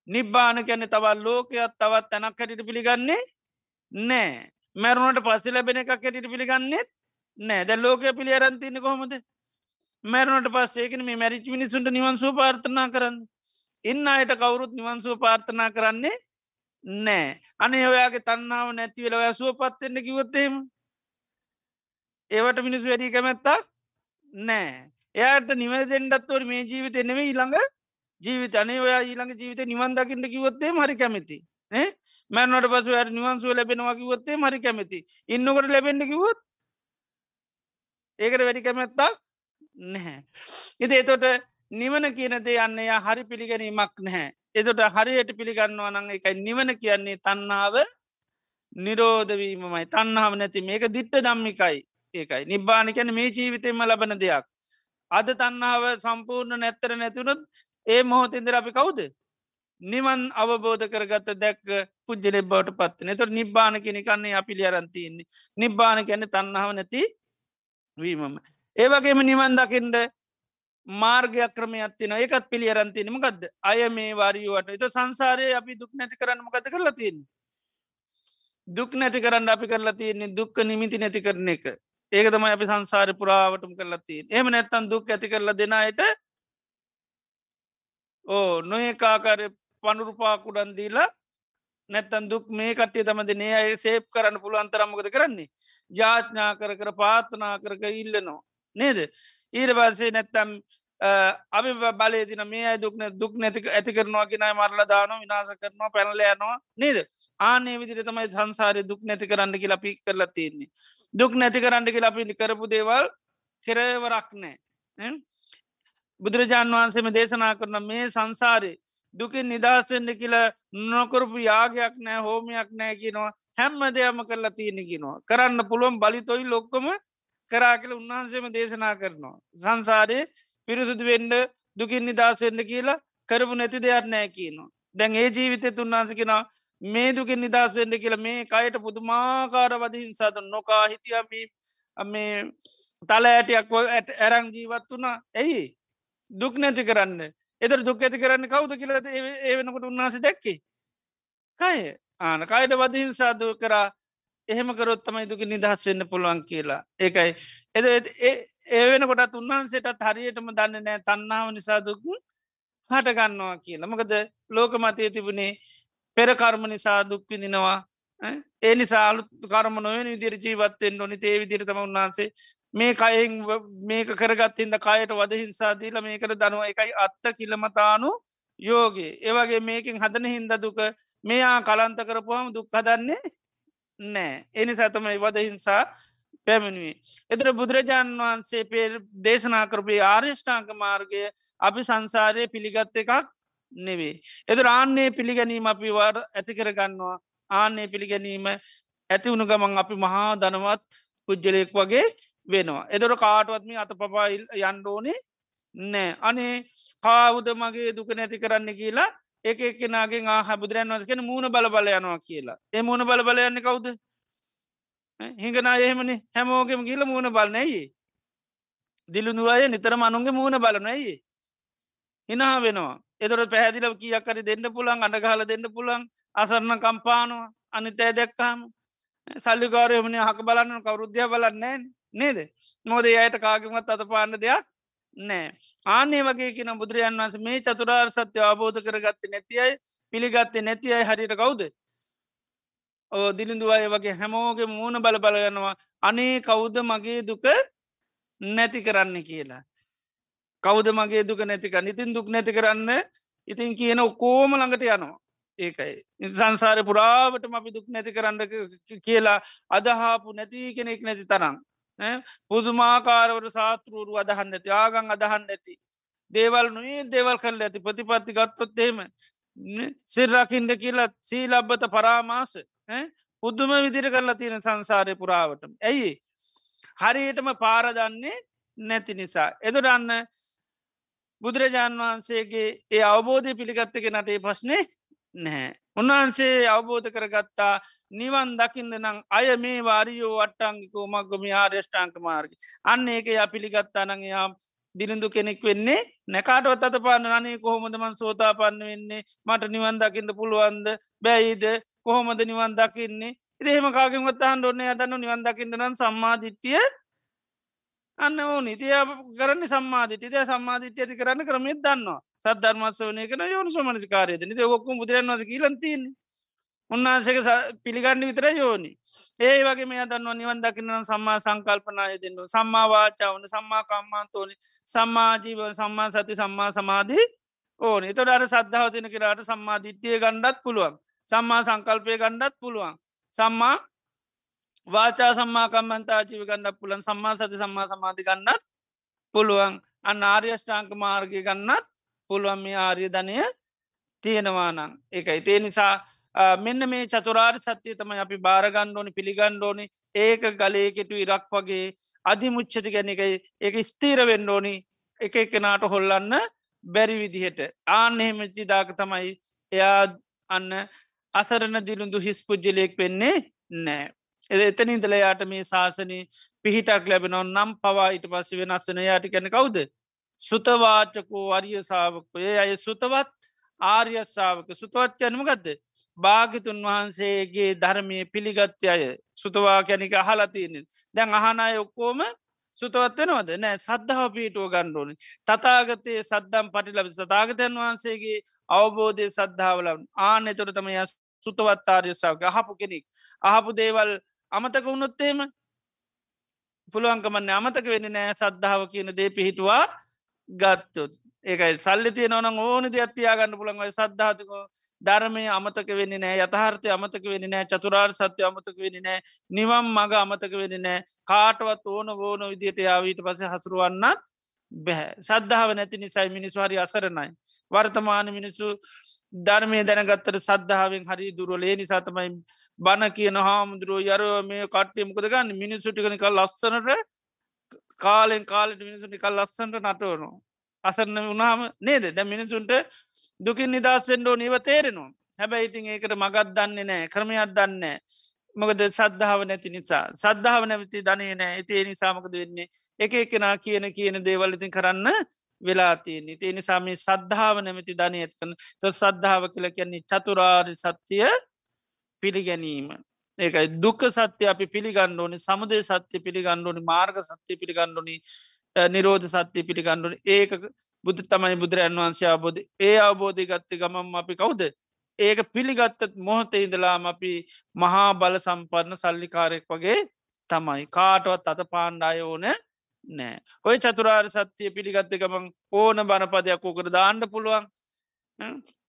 නිබ්බාන කැනෙ තවල් ලෝකයක් තවත් තැනක් හැටිට පිළිගන්නේ නෑ මැරුණට පස්සි ලැබෙන එකක් හැටිට පිළිගන්නේ නෑ. දැ ලෝකය පිළි අරන්තින්න කොහොමද? මැරුණට පස්සේකන මේ මැරිච් මිනිසුන්ට නිවන්සූ පාර්ථනා කරන්න. ඉන්න අයට කවුරුත් නිවන්සූ පාර්ථනා කරන්නේ නෑ. අනේ ඔයාගේ තන්නාව නැති වෙල ඔය සුව පත්වෙන්න කිවොත්තේම ඒවට මිනිස් වැඩි කැමැත්තක් නෑ. එයාට නිවදෙන්ඩත්වර මේ ජීවිත එනෙවේ ඊළඟ ජීවිත. අනේ ඔයා ඊළඟ ජීවිත නිවන් දකිට කිවොත්තේ හරි කැමති මැනට පසු යට නිවන්සුව ලැබෙනවා කිවොත්තේ මරි කැමති. ඉන්නකොට ලැබෙන්ඩ කිවොත් ඒකට වැඩි කැමැත්තක් නැහැ. එති එතොට නිවන කියනදේ යන්න යා හරි පිළිගැනීමක් නැහැ. එතොට හරියට පිළිගන්නවා නං එකයි නිවන කියන්නේ තන්නාව නිරෝධවීමමයි තන්නාව නැති මේක දිට්ට දම්මිකයි ඒකයි. නිබ්බාන කැන මේ ජීවිතෙන්ම ලබන දෙයක්. අද තන්නාව සම්පූර්ණ නැත්තර නැතුනොත් ඒ මොහොතින්දර අපි කවුද? නිවන් අවබෝධ කරගත දැක්ක පුද්ජලෙ බවට පත්වන තොර නිබ්බාන කෙනෙ කන්නේ අපිලි අරන්තියන්නේ නිබ්බාන කැන තන්නාව නැති වීමම. ඒවගේම නිවන් දකිින්ට මාර්ගයක් ක්‍රමයක් තින ඒකත් පිළි අරන්තිනම ගදද අය මේ වාරියුවට එත සංසාරය අපි දුක් නැති කරන්නම ගත කරලා තියන්න? දුක් නැති කරන්න අපි කරලා තියන්නේ දුක්ක නිමිති නැති කරන එක. ඒක තමයි අපි සංසාර පුරාවටම කරලා තිය එම නැත්තන් දුක් ඇති කරලා දෙනායට ඕ නොඒකාකාරය පනුරුපාකුඩන් දීලා නැත්තන් දුක් මේ කට්ටිය තමද නේ අය සේප් කරන්න පුළුව අන්තරම්මකද කරන්නේ? ජාත්ඥා කර කර පාතනා කරක ඉල්ලනවා. නේද? ඊට පස්සේ නැත්තම් අපි බලය තින මේ අයි දුක්න දුක් නැති ඇති කරනවා ගෙනයි මරල දාන විනාස කරනවා පැනල යනවා. නේද? ආනේ විදිර තමයි සංසාරය දුක් නැති කරන්න කියලා අපි කරලා තියන්නේ. දුක් නැති කරන්නක අපි කරපු දේවල් කෙරවරක් නෑ බුදුරජාණන් වහන්සේම දේශනා කරන මේ සංසාරය දුකින් නිදහස්සෙන්ට කියල නොකරපු යාගයක් නෑ හෝමයක් නෑ කියනවා. හැම්ම දෙයම කරලා තියෙනකිනවා කරන්න පුළුවන් බලිතොයි ලොක්කොම කරා කියල උන්වහන්සේම දේශනා කරනවා. සංසාරය පිරිසුදු වෙන්ඩ දුකින් නිදස්සෙන්ට කියලා කරපු නැති දෙයක් නෑ කියනවා. දැන් ඒ ජීවිතය තුන්වහන්ස කෙනා මේ දුකින් නිදස් වෙන්ඩ කියල මේ කයට පුදුමාකාර වදහිංසාත නොකා හිටියම. මේ තල ඇටයක් ඇරං ජීවත් වුණා. ඇයි දුක් නැති කරන්න. එතර දුක් ඇති කරන්න කවුද කියලද? ඒ වෙනකොට උන්නාස දැක්කේ. කය. ආන කයට වදහිංසාදුව කරා. එහෙම කරොත් තමයි දුක නිදහස් වෙන්න පුළුවන් කියලා. ඒකයි. එද ඒ වෙන කොටත් උන්වහන්සේටත් හරියටම දන්න නෑ තන්නාව නිසාදුකු හටගන්නවා කියලා. මකද ලෝක මතය තිබුණේ පෙරකර්ම නිසා දුක්විදිනවා ඒ නිසාලු කරම නොවන විදිර ජීවත්තෙන් ඕනි. ඒ විදිරතම උන්වහන්සේ මේ කයින් මේක කරගත්තින්ද කයට වද හිංසාදීල මේකට දනුව එකයි අත්ත කිලමතානු යෝගේ ඒවගේ මේකින් හදන හින්ද දුක මෙයා කලන්ත කරපුහම දුක් හදන්නේ නෑ එනි සතමයි වද හිංසා පැමිණුවේ. එතර බුදුරජාණන් වහන්සේ පේ දේශනා කරපේ ආර්යෂ්ඨාංක මාර්ගය අපි සංසාරය පිළිගත්ත එකක් නෙවේ. එද ආන්නේ පිළිගැනීම අපි වාර ඇති කරගන්නවා ආන්නේ පිළිගැනීම ඇති වුණු ගමන් අපි මහා දනවත් පුද්ජලයෙක් වගේ වෙනවා. එදොර කාටුවත්ම අත පපායිල් යන්ඩෝනේ නෑ. අනේ කාවුද මගේ දුක නැති කරන්න කියලා එක එක්කෙනගේ ආහ බුදුරන් වන්සගෙන මූුණ බල බල යනවා කියලා. ඒ මූුණ බල බල යන්න කවුද? හිඟනා එහෙමනි. හැමෝගෙම ගිල මූුණ බලනැයි දිලුඳු අය නිතර මනුන්ගේ මූුණ බලනයි හිනා වෙනවා. එතොට පැහැදිලව කියකරි දෙන්න පුළන් අඩගහල දෙන්න පුළන් අසරණ කම්පානුව අනිතෑ දැක්කාම සල්ලිකාරයමන හක බලන්න කවරුද්ධය බලන්නේ නේද? නොද අයට කාගමත් අත පාන්න දෙයක් නෑ. ආනේ වගේ කියන බුදුරජන් වන්ස මේ චතුරාර් සත්‍ය අවබෝධ කරගත්ත නැතියි පිළිගත්තේ නැති අයි හරිට කවුද? ඕ දිලිඳු අය වගේ හැමෝගේ මූුණ බල බලගනවා අනේ කවුද මගේ දුක නැති කරන්න කියලා? කෞද මගේ දුක නැතික ඉතින් දුක් නැති කරන්න ඉතින් කියන ඔක්කෝම ළඟට යනවා. ඒකයි. සංසාර පුරාවට අපි දුක් නැති කරන්න කියලා අදහාපු නැති කෙනෙක් නැති තරම් පුදුමාකාරවට සාතෘරු අදහන්න ඇති ආගං අදහන්න ඇති. දේවල් නොේ දේවල් කරල ඇති. ප්‍රතිපත්ති ගත්තොත්තේම සිර්රකින්ට කියලා සීලබ්බත පරාමාස පුද්දුම විදිර කරලා තියෙන සංසාරය පුරාවටම. ඇයි? හරියටම පාරදන්නේ නැති නිසා. එදරන්න බුදුරජාණන් වහන්සේගේ ඒ අවබෝධය පිළිගත්තක නටේ ප්‍රශ්නය නැහැ. උන්වහන්සේ අවබෝධ කරගත්තා නිවන් දකින්න නං අය මේ වාරියෝ වට්ටංගිකෝ මක්ගම ආර්යෂ්ඨාංක මාර්ග. අන්න ඒක යා පිළිගත්තා නඟයා දිරිඳු කෙනෙක් වෙන්නේ නැකාටවත් අත පාන්න අනේ කොහොමදමන් සෝතා පන්න වෙන්නේ? මට නිවන් දකින්න පුළුවන්ද? බැයිද? කොහොමද නිවන් දකින්නේ? ඉදේම කාගෙන්වත් අහන්ඩ ඔන්න අදන්න නිවන් දකින්න නම් සම්මාධිට්ටිය අන්න ඕ නිතිය කරන්න සම්මාධිටය සම්මාධිට්‍ය ඇති කරන්න කරමත් දන්නවා. සද්ධර්මත්සවනය කන යෝනු සමනසිකාරයද නිත ඔක්කුම් බුදුරන් වස කියලතින්න උන්වහන්සක පිළිගන්න විතර යෝනි ඒ වගේ මේ දන්ව නිවන් දකින්න සම්මා සංකල්පනාය දෙන්න සම්මාවාචාවන සම්මා කම්මාන්තෝනි සම්මාජීව සම්මා සති සම්මා සමාධී ඕන. එතොට අර සද්ධාවතින කරාට සම්මාධිට්්‍යය ගණ්ඩත් පුළුවන්. සම්මා සංකල්පය ගණ්ඩත් පුළුවන්. සම්මා වාචා සම්මාකම්මන්තා ජීව ගණඩක් පුලන් සම්මා සති සම්මා සමාධි ගන්නත් පුළුවන්. අන්න ආර්යෂ්ඨාංක මාර්ගය ගන්නත් පුළුවන් මේ ආර්ය ධනය තියෙනවානං ඒකයි. තේ නිසා මෙන්න මේ චතුරාර් සත්‍යය තම අපි භාරගණ්ඩෝනි පිළිගණ්ඩෝනි ඒක ගලයකෙටු ඉරක් වගේ අධිමුච්චති ගැන එකයි. ඒක ස්තීර වෙන්ඩෝනි එක එකනාට හොල්ලන්න බැරි විදිහට. ආන්න එහෙමච්චි දාක තමයි එයා අන්න අසරණ දිරුඳු හිස් පුද්ජලයෙක් වෙන්නේ නෑ එතන ඉදලයාට මේ ශාසනී පිහිටක් ලැබෙනව නම් පවා ඉට පස්ස වෙනස්සන යාට කැන කවුද? සුතවාචකෝ අරිය සාාවකය අය සුතවත් ආර්යස්සාාවක සුතවත් යනමගත්ද භාගිතුන් වහන්සේගේ ධර්මය පිළිගත්්‍ය අය. සුතවා කැනික අහලතියනෙ දැන් අහනාය ඔක්කෝම සුතවත් වෙනවද? නෑ. සද්ධාව පීටුව ගණ්ඩෝනි තතාගතය සද්ධම් පටි ලබ සතාගතයන් වහන්සේගේ අවබෝධය සද්ධාවලම් ආන එතොර තම ය සුතවත්තාර්යසාාවක අහපු කෙනෙක්. අහපු දේවල් අමතක වුණොත්තේම පුළුවන්කමන්න අමතක වෙන්න නෑ සද්ධාව කියන දේ පිහිටවා ගත්තොත්. ඒකයි සල්ලි තිය නොන ඕන දෙයක්තියාගන්න පුළන්ගයි සද්ධාතික ධර්මය අමතක වෙන්න නෑ යථහර්තය අමතක වෙන්න නෑ චතුරාර් සත්‍ය අමතක වෙන්න නෑ නිවම් මඟ අමතක වෙන්න නෑ කාටවත් ඕන ඕන විදියට යාවීට පස හසුරුවන්නත් බැහැ. සද්ධාව නැති නිසයි මිනිස්ු හරි අසරණයි. වර්තමාන මිනිස්සු ධර්මය දැනගත්තර සද්ධාවෙන් හරි දුරලේ නිසාතමයි බණ කියන හාමුදුරුව යරව මේ කට්ටියමකද ගන්න? මිනිස්සුටිකනික ලස්සනට කාලෙන් කාලට මිනිසුටිකල් ලස්සන්ට නටවනු අසරන්න වුණාම නේද? දැ මිනිසුන්ට දුකින් නිදස් වෙන්ඩෝ නිව තේරෙනවා. හැබැයි ඉතින් ඒකට මගත් දන්නේ නෑ ක්‍රමයක් දන්නේ මොකද සද්ධාව නැති නිසා. සද්ධාව නැමති ධනය නෑ ඇතිේ නිසාමකද වෙන්නේ? එක එකනා කියන කියන දේවල් ඉතින් කරන්න වෙලා තියන්නේ. ඒ නිසාම සද්ධාව නැමති ධනය ඇතිකන සද්ධාව කියල කියන්නේ චතුරාරි සත්‍යය පිළිගැනීම. ඒකයි. දුක සත්‍ය අපි පිළිගණ්ඩෝනි සමුදේ සත්‍ය පිළිගණ්ඩෝනි මාර්ග සත්‍යය පිළිගණ්ඩෝනි නිරෝධ සත්‍යය පිළිගණ්ඩුන ඒක බුදු තමයි බුදුරන් වන්සේ අබෝධ ඒ අවබෝධය ගත්ත ගමම් අපි කවුද? ඒක පිළිගත්තත් මොහොත ඉදලාම අපි මහා බල සම්පන්න සල්ලිකාරයෙක් වගේ තමයි. කාටවත් අත පාණ්ඩාය ඕනෑ නෑ. ඔය චතුරාර් සත්‍යය පිළිගත්ත ගමන් ඕන බණපදයක් ඕකට දාණ්ඩ පුළුවන්?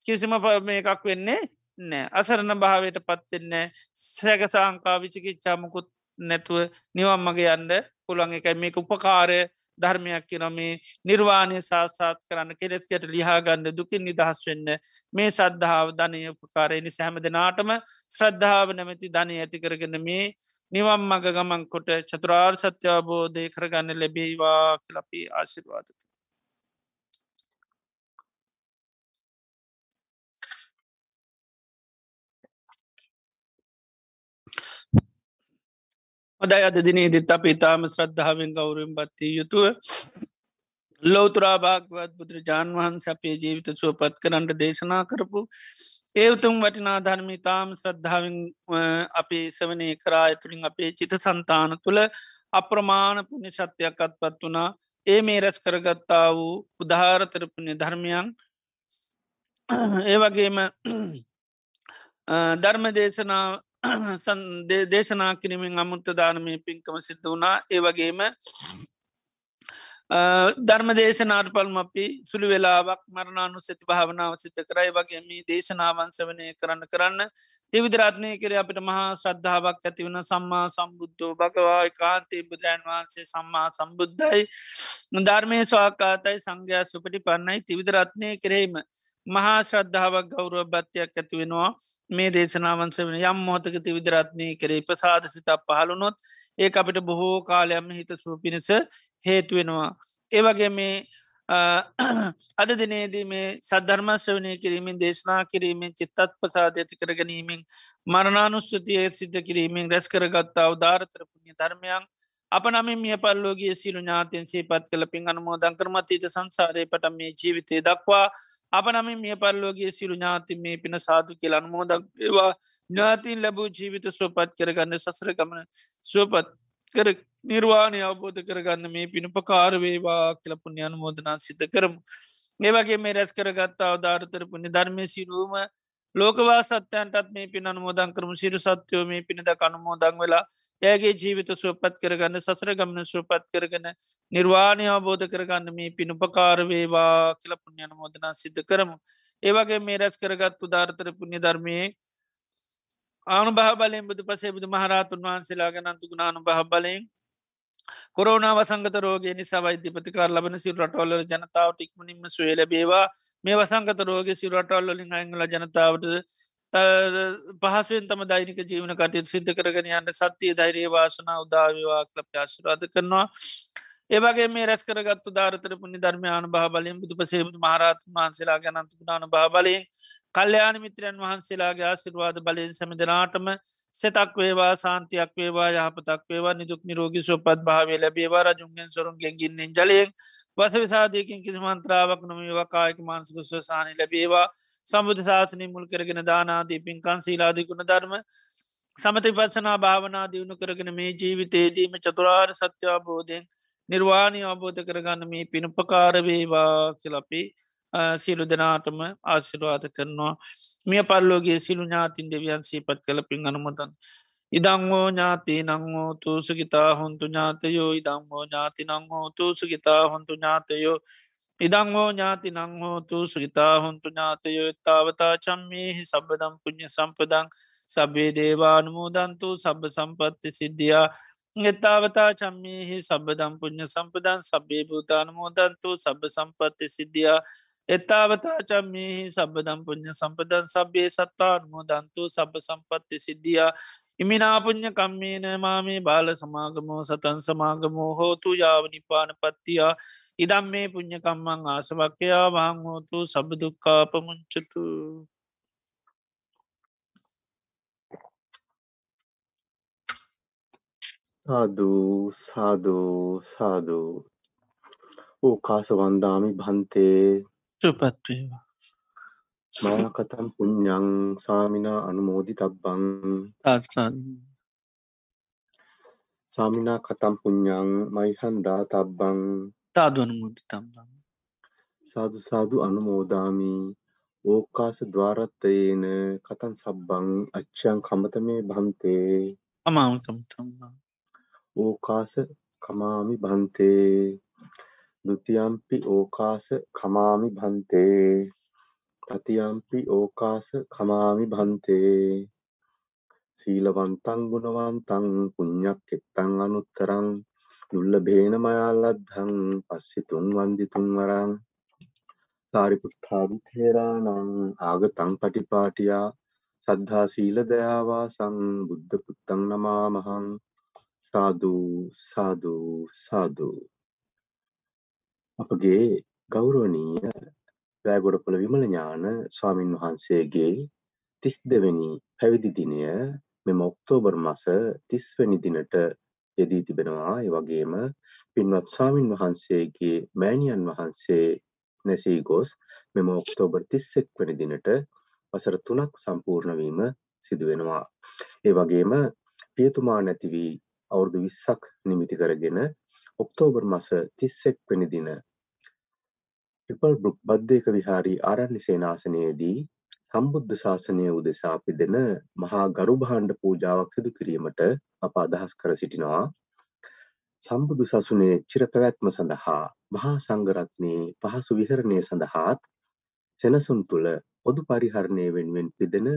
කිසිම මේ එකක් වෙන්නේ නෑ. අසරණ භාවයට පත්වෙන්නේ සැක සංකා විචිකිච්චාමකුත් නැතුව නිවම් මගේ යන්ඩ පුළන් එකයි මේක උපකාරය ධර්මයක් කියනමේ නිර්වාණය සාසාත් කරන්න කෙරෙස්කට ලිහාගන්න දුකින් නිදහස් වෙන්න මේ සද්ධාව ධනය උපකාරයනි සැහම දෙනාටම ශ්‍රද්ධාව නැමැති ධනය ඇති කරගෙන මේ නිවම් මග ගමන්කොට චතුරාර් සත්‍යාබෝධය කරගන්න ලැබේවා කලපි ආශිර්වාදක හොදයි අද දිනේදිත් අප ඉතාම ශ්‍රද්ධාවෙන් ගෞරම් බත්තිය යුතුව ලෝතුරාභාගවත් බුදුරජාන් වහන්ස අපේ ජීවිත සුවපත් කරන්නට දේශනා කරපු ඒ උතුම් වටිනා ධර්මි තාම ශ්‍රද්ධාවෙන් අපේ සවනය කරාය තුළින් අපේ චිත සන්තාන තුළ අප්‍රමාණ පුුණ ශත්‍යයක් අත්පත් වනා ඒ මේ රැස් කරගත්තා වූ උදාහරතරපුුණේ ධර්මයන් ඒ වගේම ධර්ම දේශනා දේශනා කිරීමෙන් අමුත්ත දානමය පින්කම සිද්ධ වනා ඒ වගේම ධර්ම දේශනාට පල්ම අපි සුළි වෙලාවක් මරණානු සති භාවනාව සිත කරයි වගේ මේ දේශනාවන්සවනය කරන්න කරන්න තිවිදරත්නය කර අපිට මහා ශ්‍රද්ධාවක් ඇතිවන සම්මා සම්බුද්ධෝ භගවා කාන්තේ බුදුරන් වහන්සේ සම්මා සම්බුද්ධයි. ධර්මය ස්වාකාතයි සංඝයා සුපටි පන්නයි තිවිදරත්නය කරේම මහා ශ්‍රද්ධාවක් ගෞරුව බත්වයක් ඇති වෙනවා. මේ දේශනාවන්ස වෙන යම් මොහතකති විදරත්නය කරේ ප්‍රසාද සිතක් පහළුනොත් ඒ අපිට බොහෝ කාලයම හිත සූ පිණිස හේතුවෙනවා ඒවගේ මේ අද දිනේදී මේ සද්ධර්මශ්‍රවනය කිරීමෙන් දේශනා කිරීමෙන් චිත්තත් ප්‍රසාද ඇති කර ගැනීමෙන් මරණානුස්ෘතිය සිද්ධ කිරීමෙන් රැස් කරගත්තා උදාරතරපුුණ්‍ය ධර්මයන් අප නම මිය පල්ලෝගේ සිරු ඥාතයෙන් සේපත් කළ පින් අනුමෝ දංකරමතීත සංසාරය පට මේ ජීවිතය දක්වා අප නම මිය පල්ලෝගේ සිරු ඥාති මේ පින සාදු කියල අනුමෝදක් ඒවා ඥාතින් ලැබූ ජීවිත සුවපත් කරගන්න සසර ගමන සුවපත් කර නිර්වාණය අවබෝධ කරගන්න මේ පිණුපකාරවේවා කියල පුුණ්‍ය අනුමෝදනා සිත කරමු. ඒවගේ මේ රැස් කරගත්තා අවධාරතර පුුණි ධර්මය සිරුවම ලෝකවා සත්‍යයන්ටත් මේ පින අනුමෝදන් කරම සිරු සත්‍යයෝ මේ පිණිද කනුමෝදං වෙලා ඒගේ ජීවිත සුවපත් කරගන්න සසර ගමන සුවපත් කරගන නිර්වාණය අවබෝධ කරගන්න මේ පිණුපකාරවේවා කියල පුුණ්‍ය අනුමෝදනා සිද්ධ කරමු. ඒවගේ මේ රැස් කරගත්තු ධාරතර පුුණ්‍ය ධර්මයේ ආනු බහ බලයෙන් බුදු පසේ බුදු මහරතුන් වහන්සේලා ගනන්තු ගුණානු බහ බලයෙන් කොරෝනාව සංගත රෝගේ නිසා වෛද්‍යපතිකාර ලබන සිල් රටවල්ල ජනතාව ටික්මනින්ම සුවේ ලැබේවා. මේ වසංගත රෝග සිරටවල්ලින් අංගල ජනතාවට පහසුවෙන් තම දෛනික ජීවන කටයුතු සිද්ධ කරගෙන යන්න සත්‍යය ධෛරයේ වාසනා උදාවිවා කලප ආශුරාධ කරනවා. ඒවගේ මේ රැස් කරගත්තු ධාරතර පුුණි ධර්මයාන භා බලින් බුදු පසේබුදු මහරත්තු වහන්සේලා ගැනන්තුනාන භා බලයෙන් කල්්‍යයාන මිත්‍රයන් වහන්සේලාගේ ආසිරවාද බලයෙන් සැමිදනාටම සෙතක් වේවා සාන්තියක් වේවා යහපතක් වේවා නිදුක් නිරෝගි සුපත් භාවේ ලැබේවා රජුන්ගෙන් සොරුන්ගෙන් ගින්නෙන් ජලයෙන් වස විසාධයකින් කිසි මන්ත්‍රාවක් නොමේවා කායක මාන්සක ස්වසානය ලැබේවා සම්බුධ ශාසනය මුල් කරගෙන දානාදී පින්කන් සීලාදිකුණ ධර්ම සමති පත්සනා භාවනා දියුණු කරගෙන මේ ජීවිතේදීම චතුරාර් සත්‍යාබෝධයෙන් නිර්වාණය අවබෝධ කරගන්න මේ පිණුපකාරවේවා කියලපි සිලු දෙනාටම ආශිරවාද කරනවා. මිය පල්ලෝගේ සිලු ඥාතින් දෙවියන් සීපත් කළ පින් අනුමතන්. ඉදංහෝ ඥාති නංහෝ තුසුගිතා හොන්තු ඥාතයෝ. ඉදංහෝ ඥාති නංහෝ තුසුගිතා හොන්තු ඥාතයෝ. ඉදංහෝ ඥාති නංහෝ තුසුගිතා හොන්තු ඥාතයෝ. එත්තාවතා චම්මේහි සබදම් පුුණ්්‍ය සම්පදං. සබේ දේවානුමෝදන්තු සබ සම්පත්ති සිද්ධියා. එත්තාවතා චම්මේහි සබදම් පුුණ්්‍ය සම්පදන් සබේ භූතානමෝදන්තු සබ සම්පත්ති සිද්ධියා. එත්තාවතාචම්මෙහි සබදම් පුුණ්්‍ය සම්පදන් සබේ සත්තාර්මෝ දන්තු සබ සම්පත්ති සිද්ධියා. ඉමිනාපුං්ඥ කම්මේන මාමේ බාල සමාගමෝ සතන් සමාගමෝ හෝතු යාවනිපාන පත්තියා. ඉදම් මේ පුං්ඥකම්මං ආසවක්කයා වහං හෝතු සබදුක්කාපමුංචතු සාධූ සාධූ සාධූ ඕ කාස වන්දාමි භන්තේ. සුපත්වේවා මාකතම් පුඤ්ඤං සාමිනා අනුමෝදි තබ්බං ආසන් සාමිනා කතම් පුඤ්ඤං මයිහන්දා තබ්බං තාදු අනුමෝදි තබ්බං සාදු සාදු අනුමෝදාමි. ඕකාස ద్వාරත්තේන කතං සබ්බං අච්ඡං කමතමේ භන්තේ. අමාමකම් තම්බං ඕකාස කමාමි භන්තේ ဒ ුතියම්පි ඕකාස කමාමි භන්තේ තතියම්පි ඕකාස කමාමි භන්තේ සීලවන්තං ගුණවන්තං පුඤ්ඤක්කෙත්තං අනුත්තරං දුල්ලභේන මයාලද්ධං පස්සිතුන් වන්දිතුන් වරං. සාරිපුත්තාදි තේරාණං ආගතං පටිපාටියා සද්ධා සීල දයාවාසං බුද්ධ පුත්තං නමාමහං. සාදු සාදු සාදු. අපගේ ගෞරවනීය වැෑගොඩපොළ විමල ඥාන ස්වාමින් වහන්සේගේ තිස් දෙවැනි පැවිදි දිනය මෙම ඔක්තෝබර් මස තිස්වැනි දිනට යෙදී තිබෙනවා. ඒ වගේම පින්වත් ස්වාමින් වහන්සේගේ මෑණියන් වහන්සේ නැසී ගොස් මෙම ඔක්තෝබර් 31 වෙනි දිනට වසර 3ක් සම්පූර්ණ වීම සිදු වෙනවා. ඒ වගේම පියතුමා නැති වී අවුරුදු 20ක් නිමිති කරගෙන ඔක්තෝබර් මාස 31 වෙනි දින ට්‍රිපල් බ්‍රුක් බද්දේක විහාරී ආරණ්‍ය සේනාසනයේදී සම්බුද්ධ ශාසනය උදෙසා පිදෙන මහා ගරු භාණ්ඩ පූජාවක් සිදු කිරීමට අප අදහස් කර සිටිනවා. සම්බුදු සසුනේ චිර පැවැත්ම සඳහා මහා සංඝරත්නයේ පහසු විහරණය සඳහාත් සෙනසුන් තුළ පොදු පරිහරණය වෙනුවෙන් පිදෙන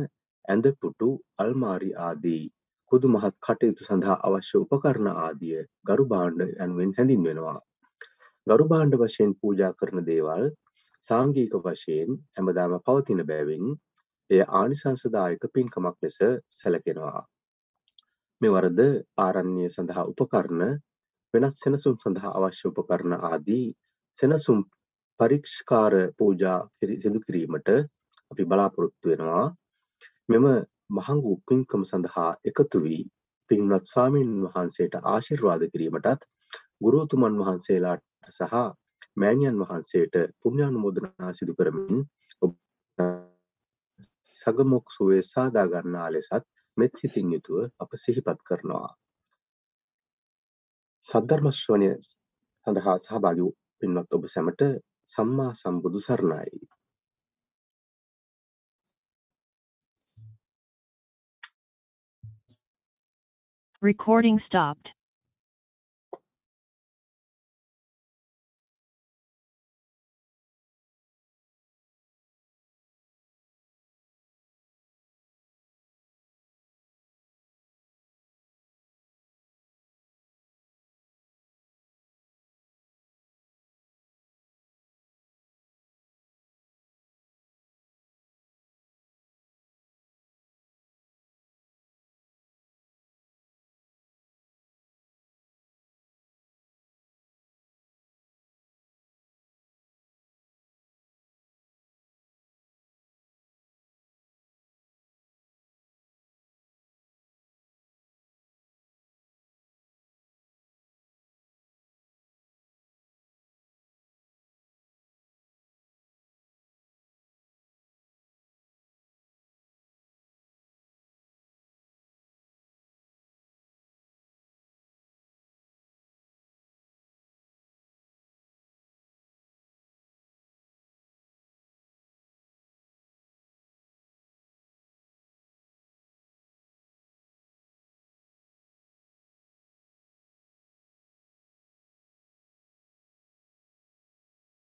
ඇඳ පුටු අල්මාරි ආදී කුදු මහත් කටයුතු සඳහා අවශ්‍ය උපකරණ ආදිය ගරු භාණ්ඩ යනුවෙන් හැඳින්වෙනවා. ගරු භාණ්ඩ වශයෙන් පූජා කරන දේවල් සාංගික වශයෙන් හැමදාම පවතින බැවින් එය ආනිසංසදායක පින්කමක් ලෙස සැලකෙනවා. මෙවරද ආරණ්‍ය සඳහා උපකරණ වෙනත් සෙනසුම් සඳහා අවශ්‍ය උපකරණ ආදී සෙනසුම් පරීක්ෂකාර පූජා සිදු කිරීමට අපි බලාපොරොත්තු වෙනවා. මෙම මහඟු පින්කම සඳහා එකතු වී පින්වත් ස්වාමීන් වහන්සේට ආශිර්වාද කිරීමටත් ගුරුතුමන් වහන්සේලාට සහ මෑණියන් වහන්සේට පුණ්‍යානුමෝදනා සිදු කරමින් ඔබ සගමොක් සුවේ සාදා ගන්නා ලෙසත් මෙත් සිතින් යුතුව අප සිහිපත් කරනවා. සද්ධර්ම ශ්‍රවණය සඳහා සහභාගී පින්වත් ඔබ සැමට සම්මා සම්බුදු සරණයි. Recording stopped.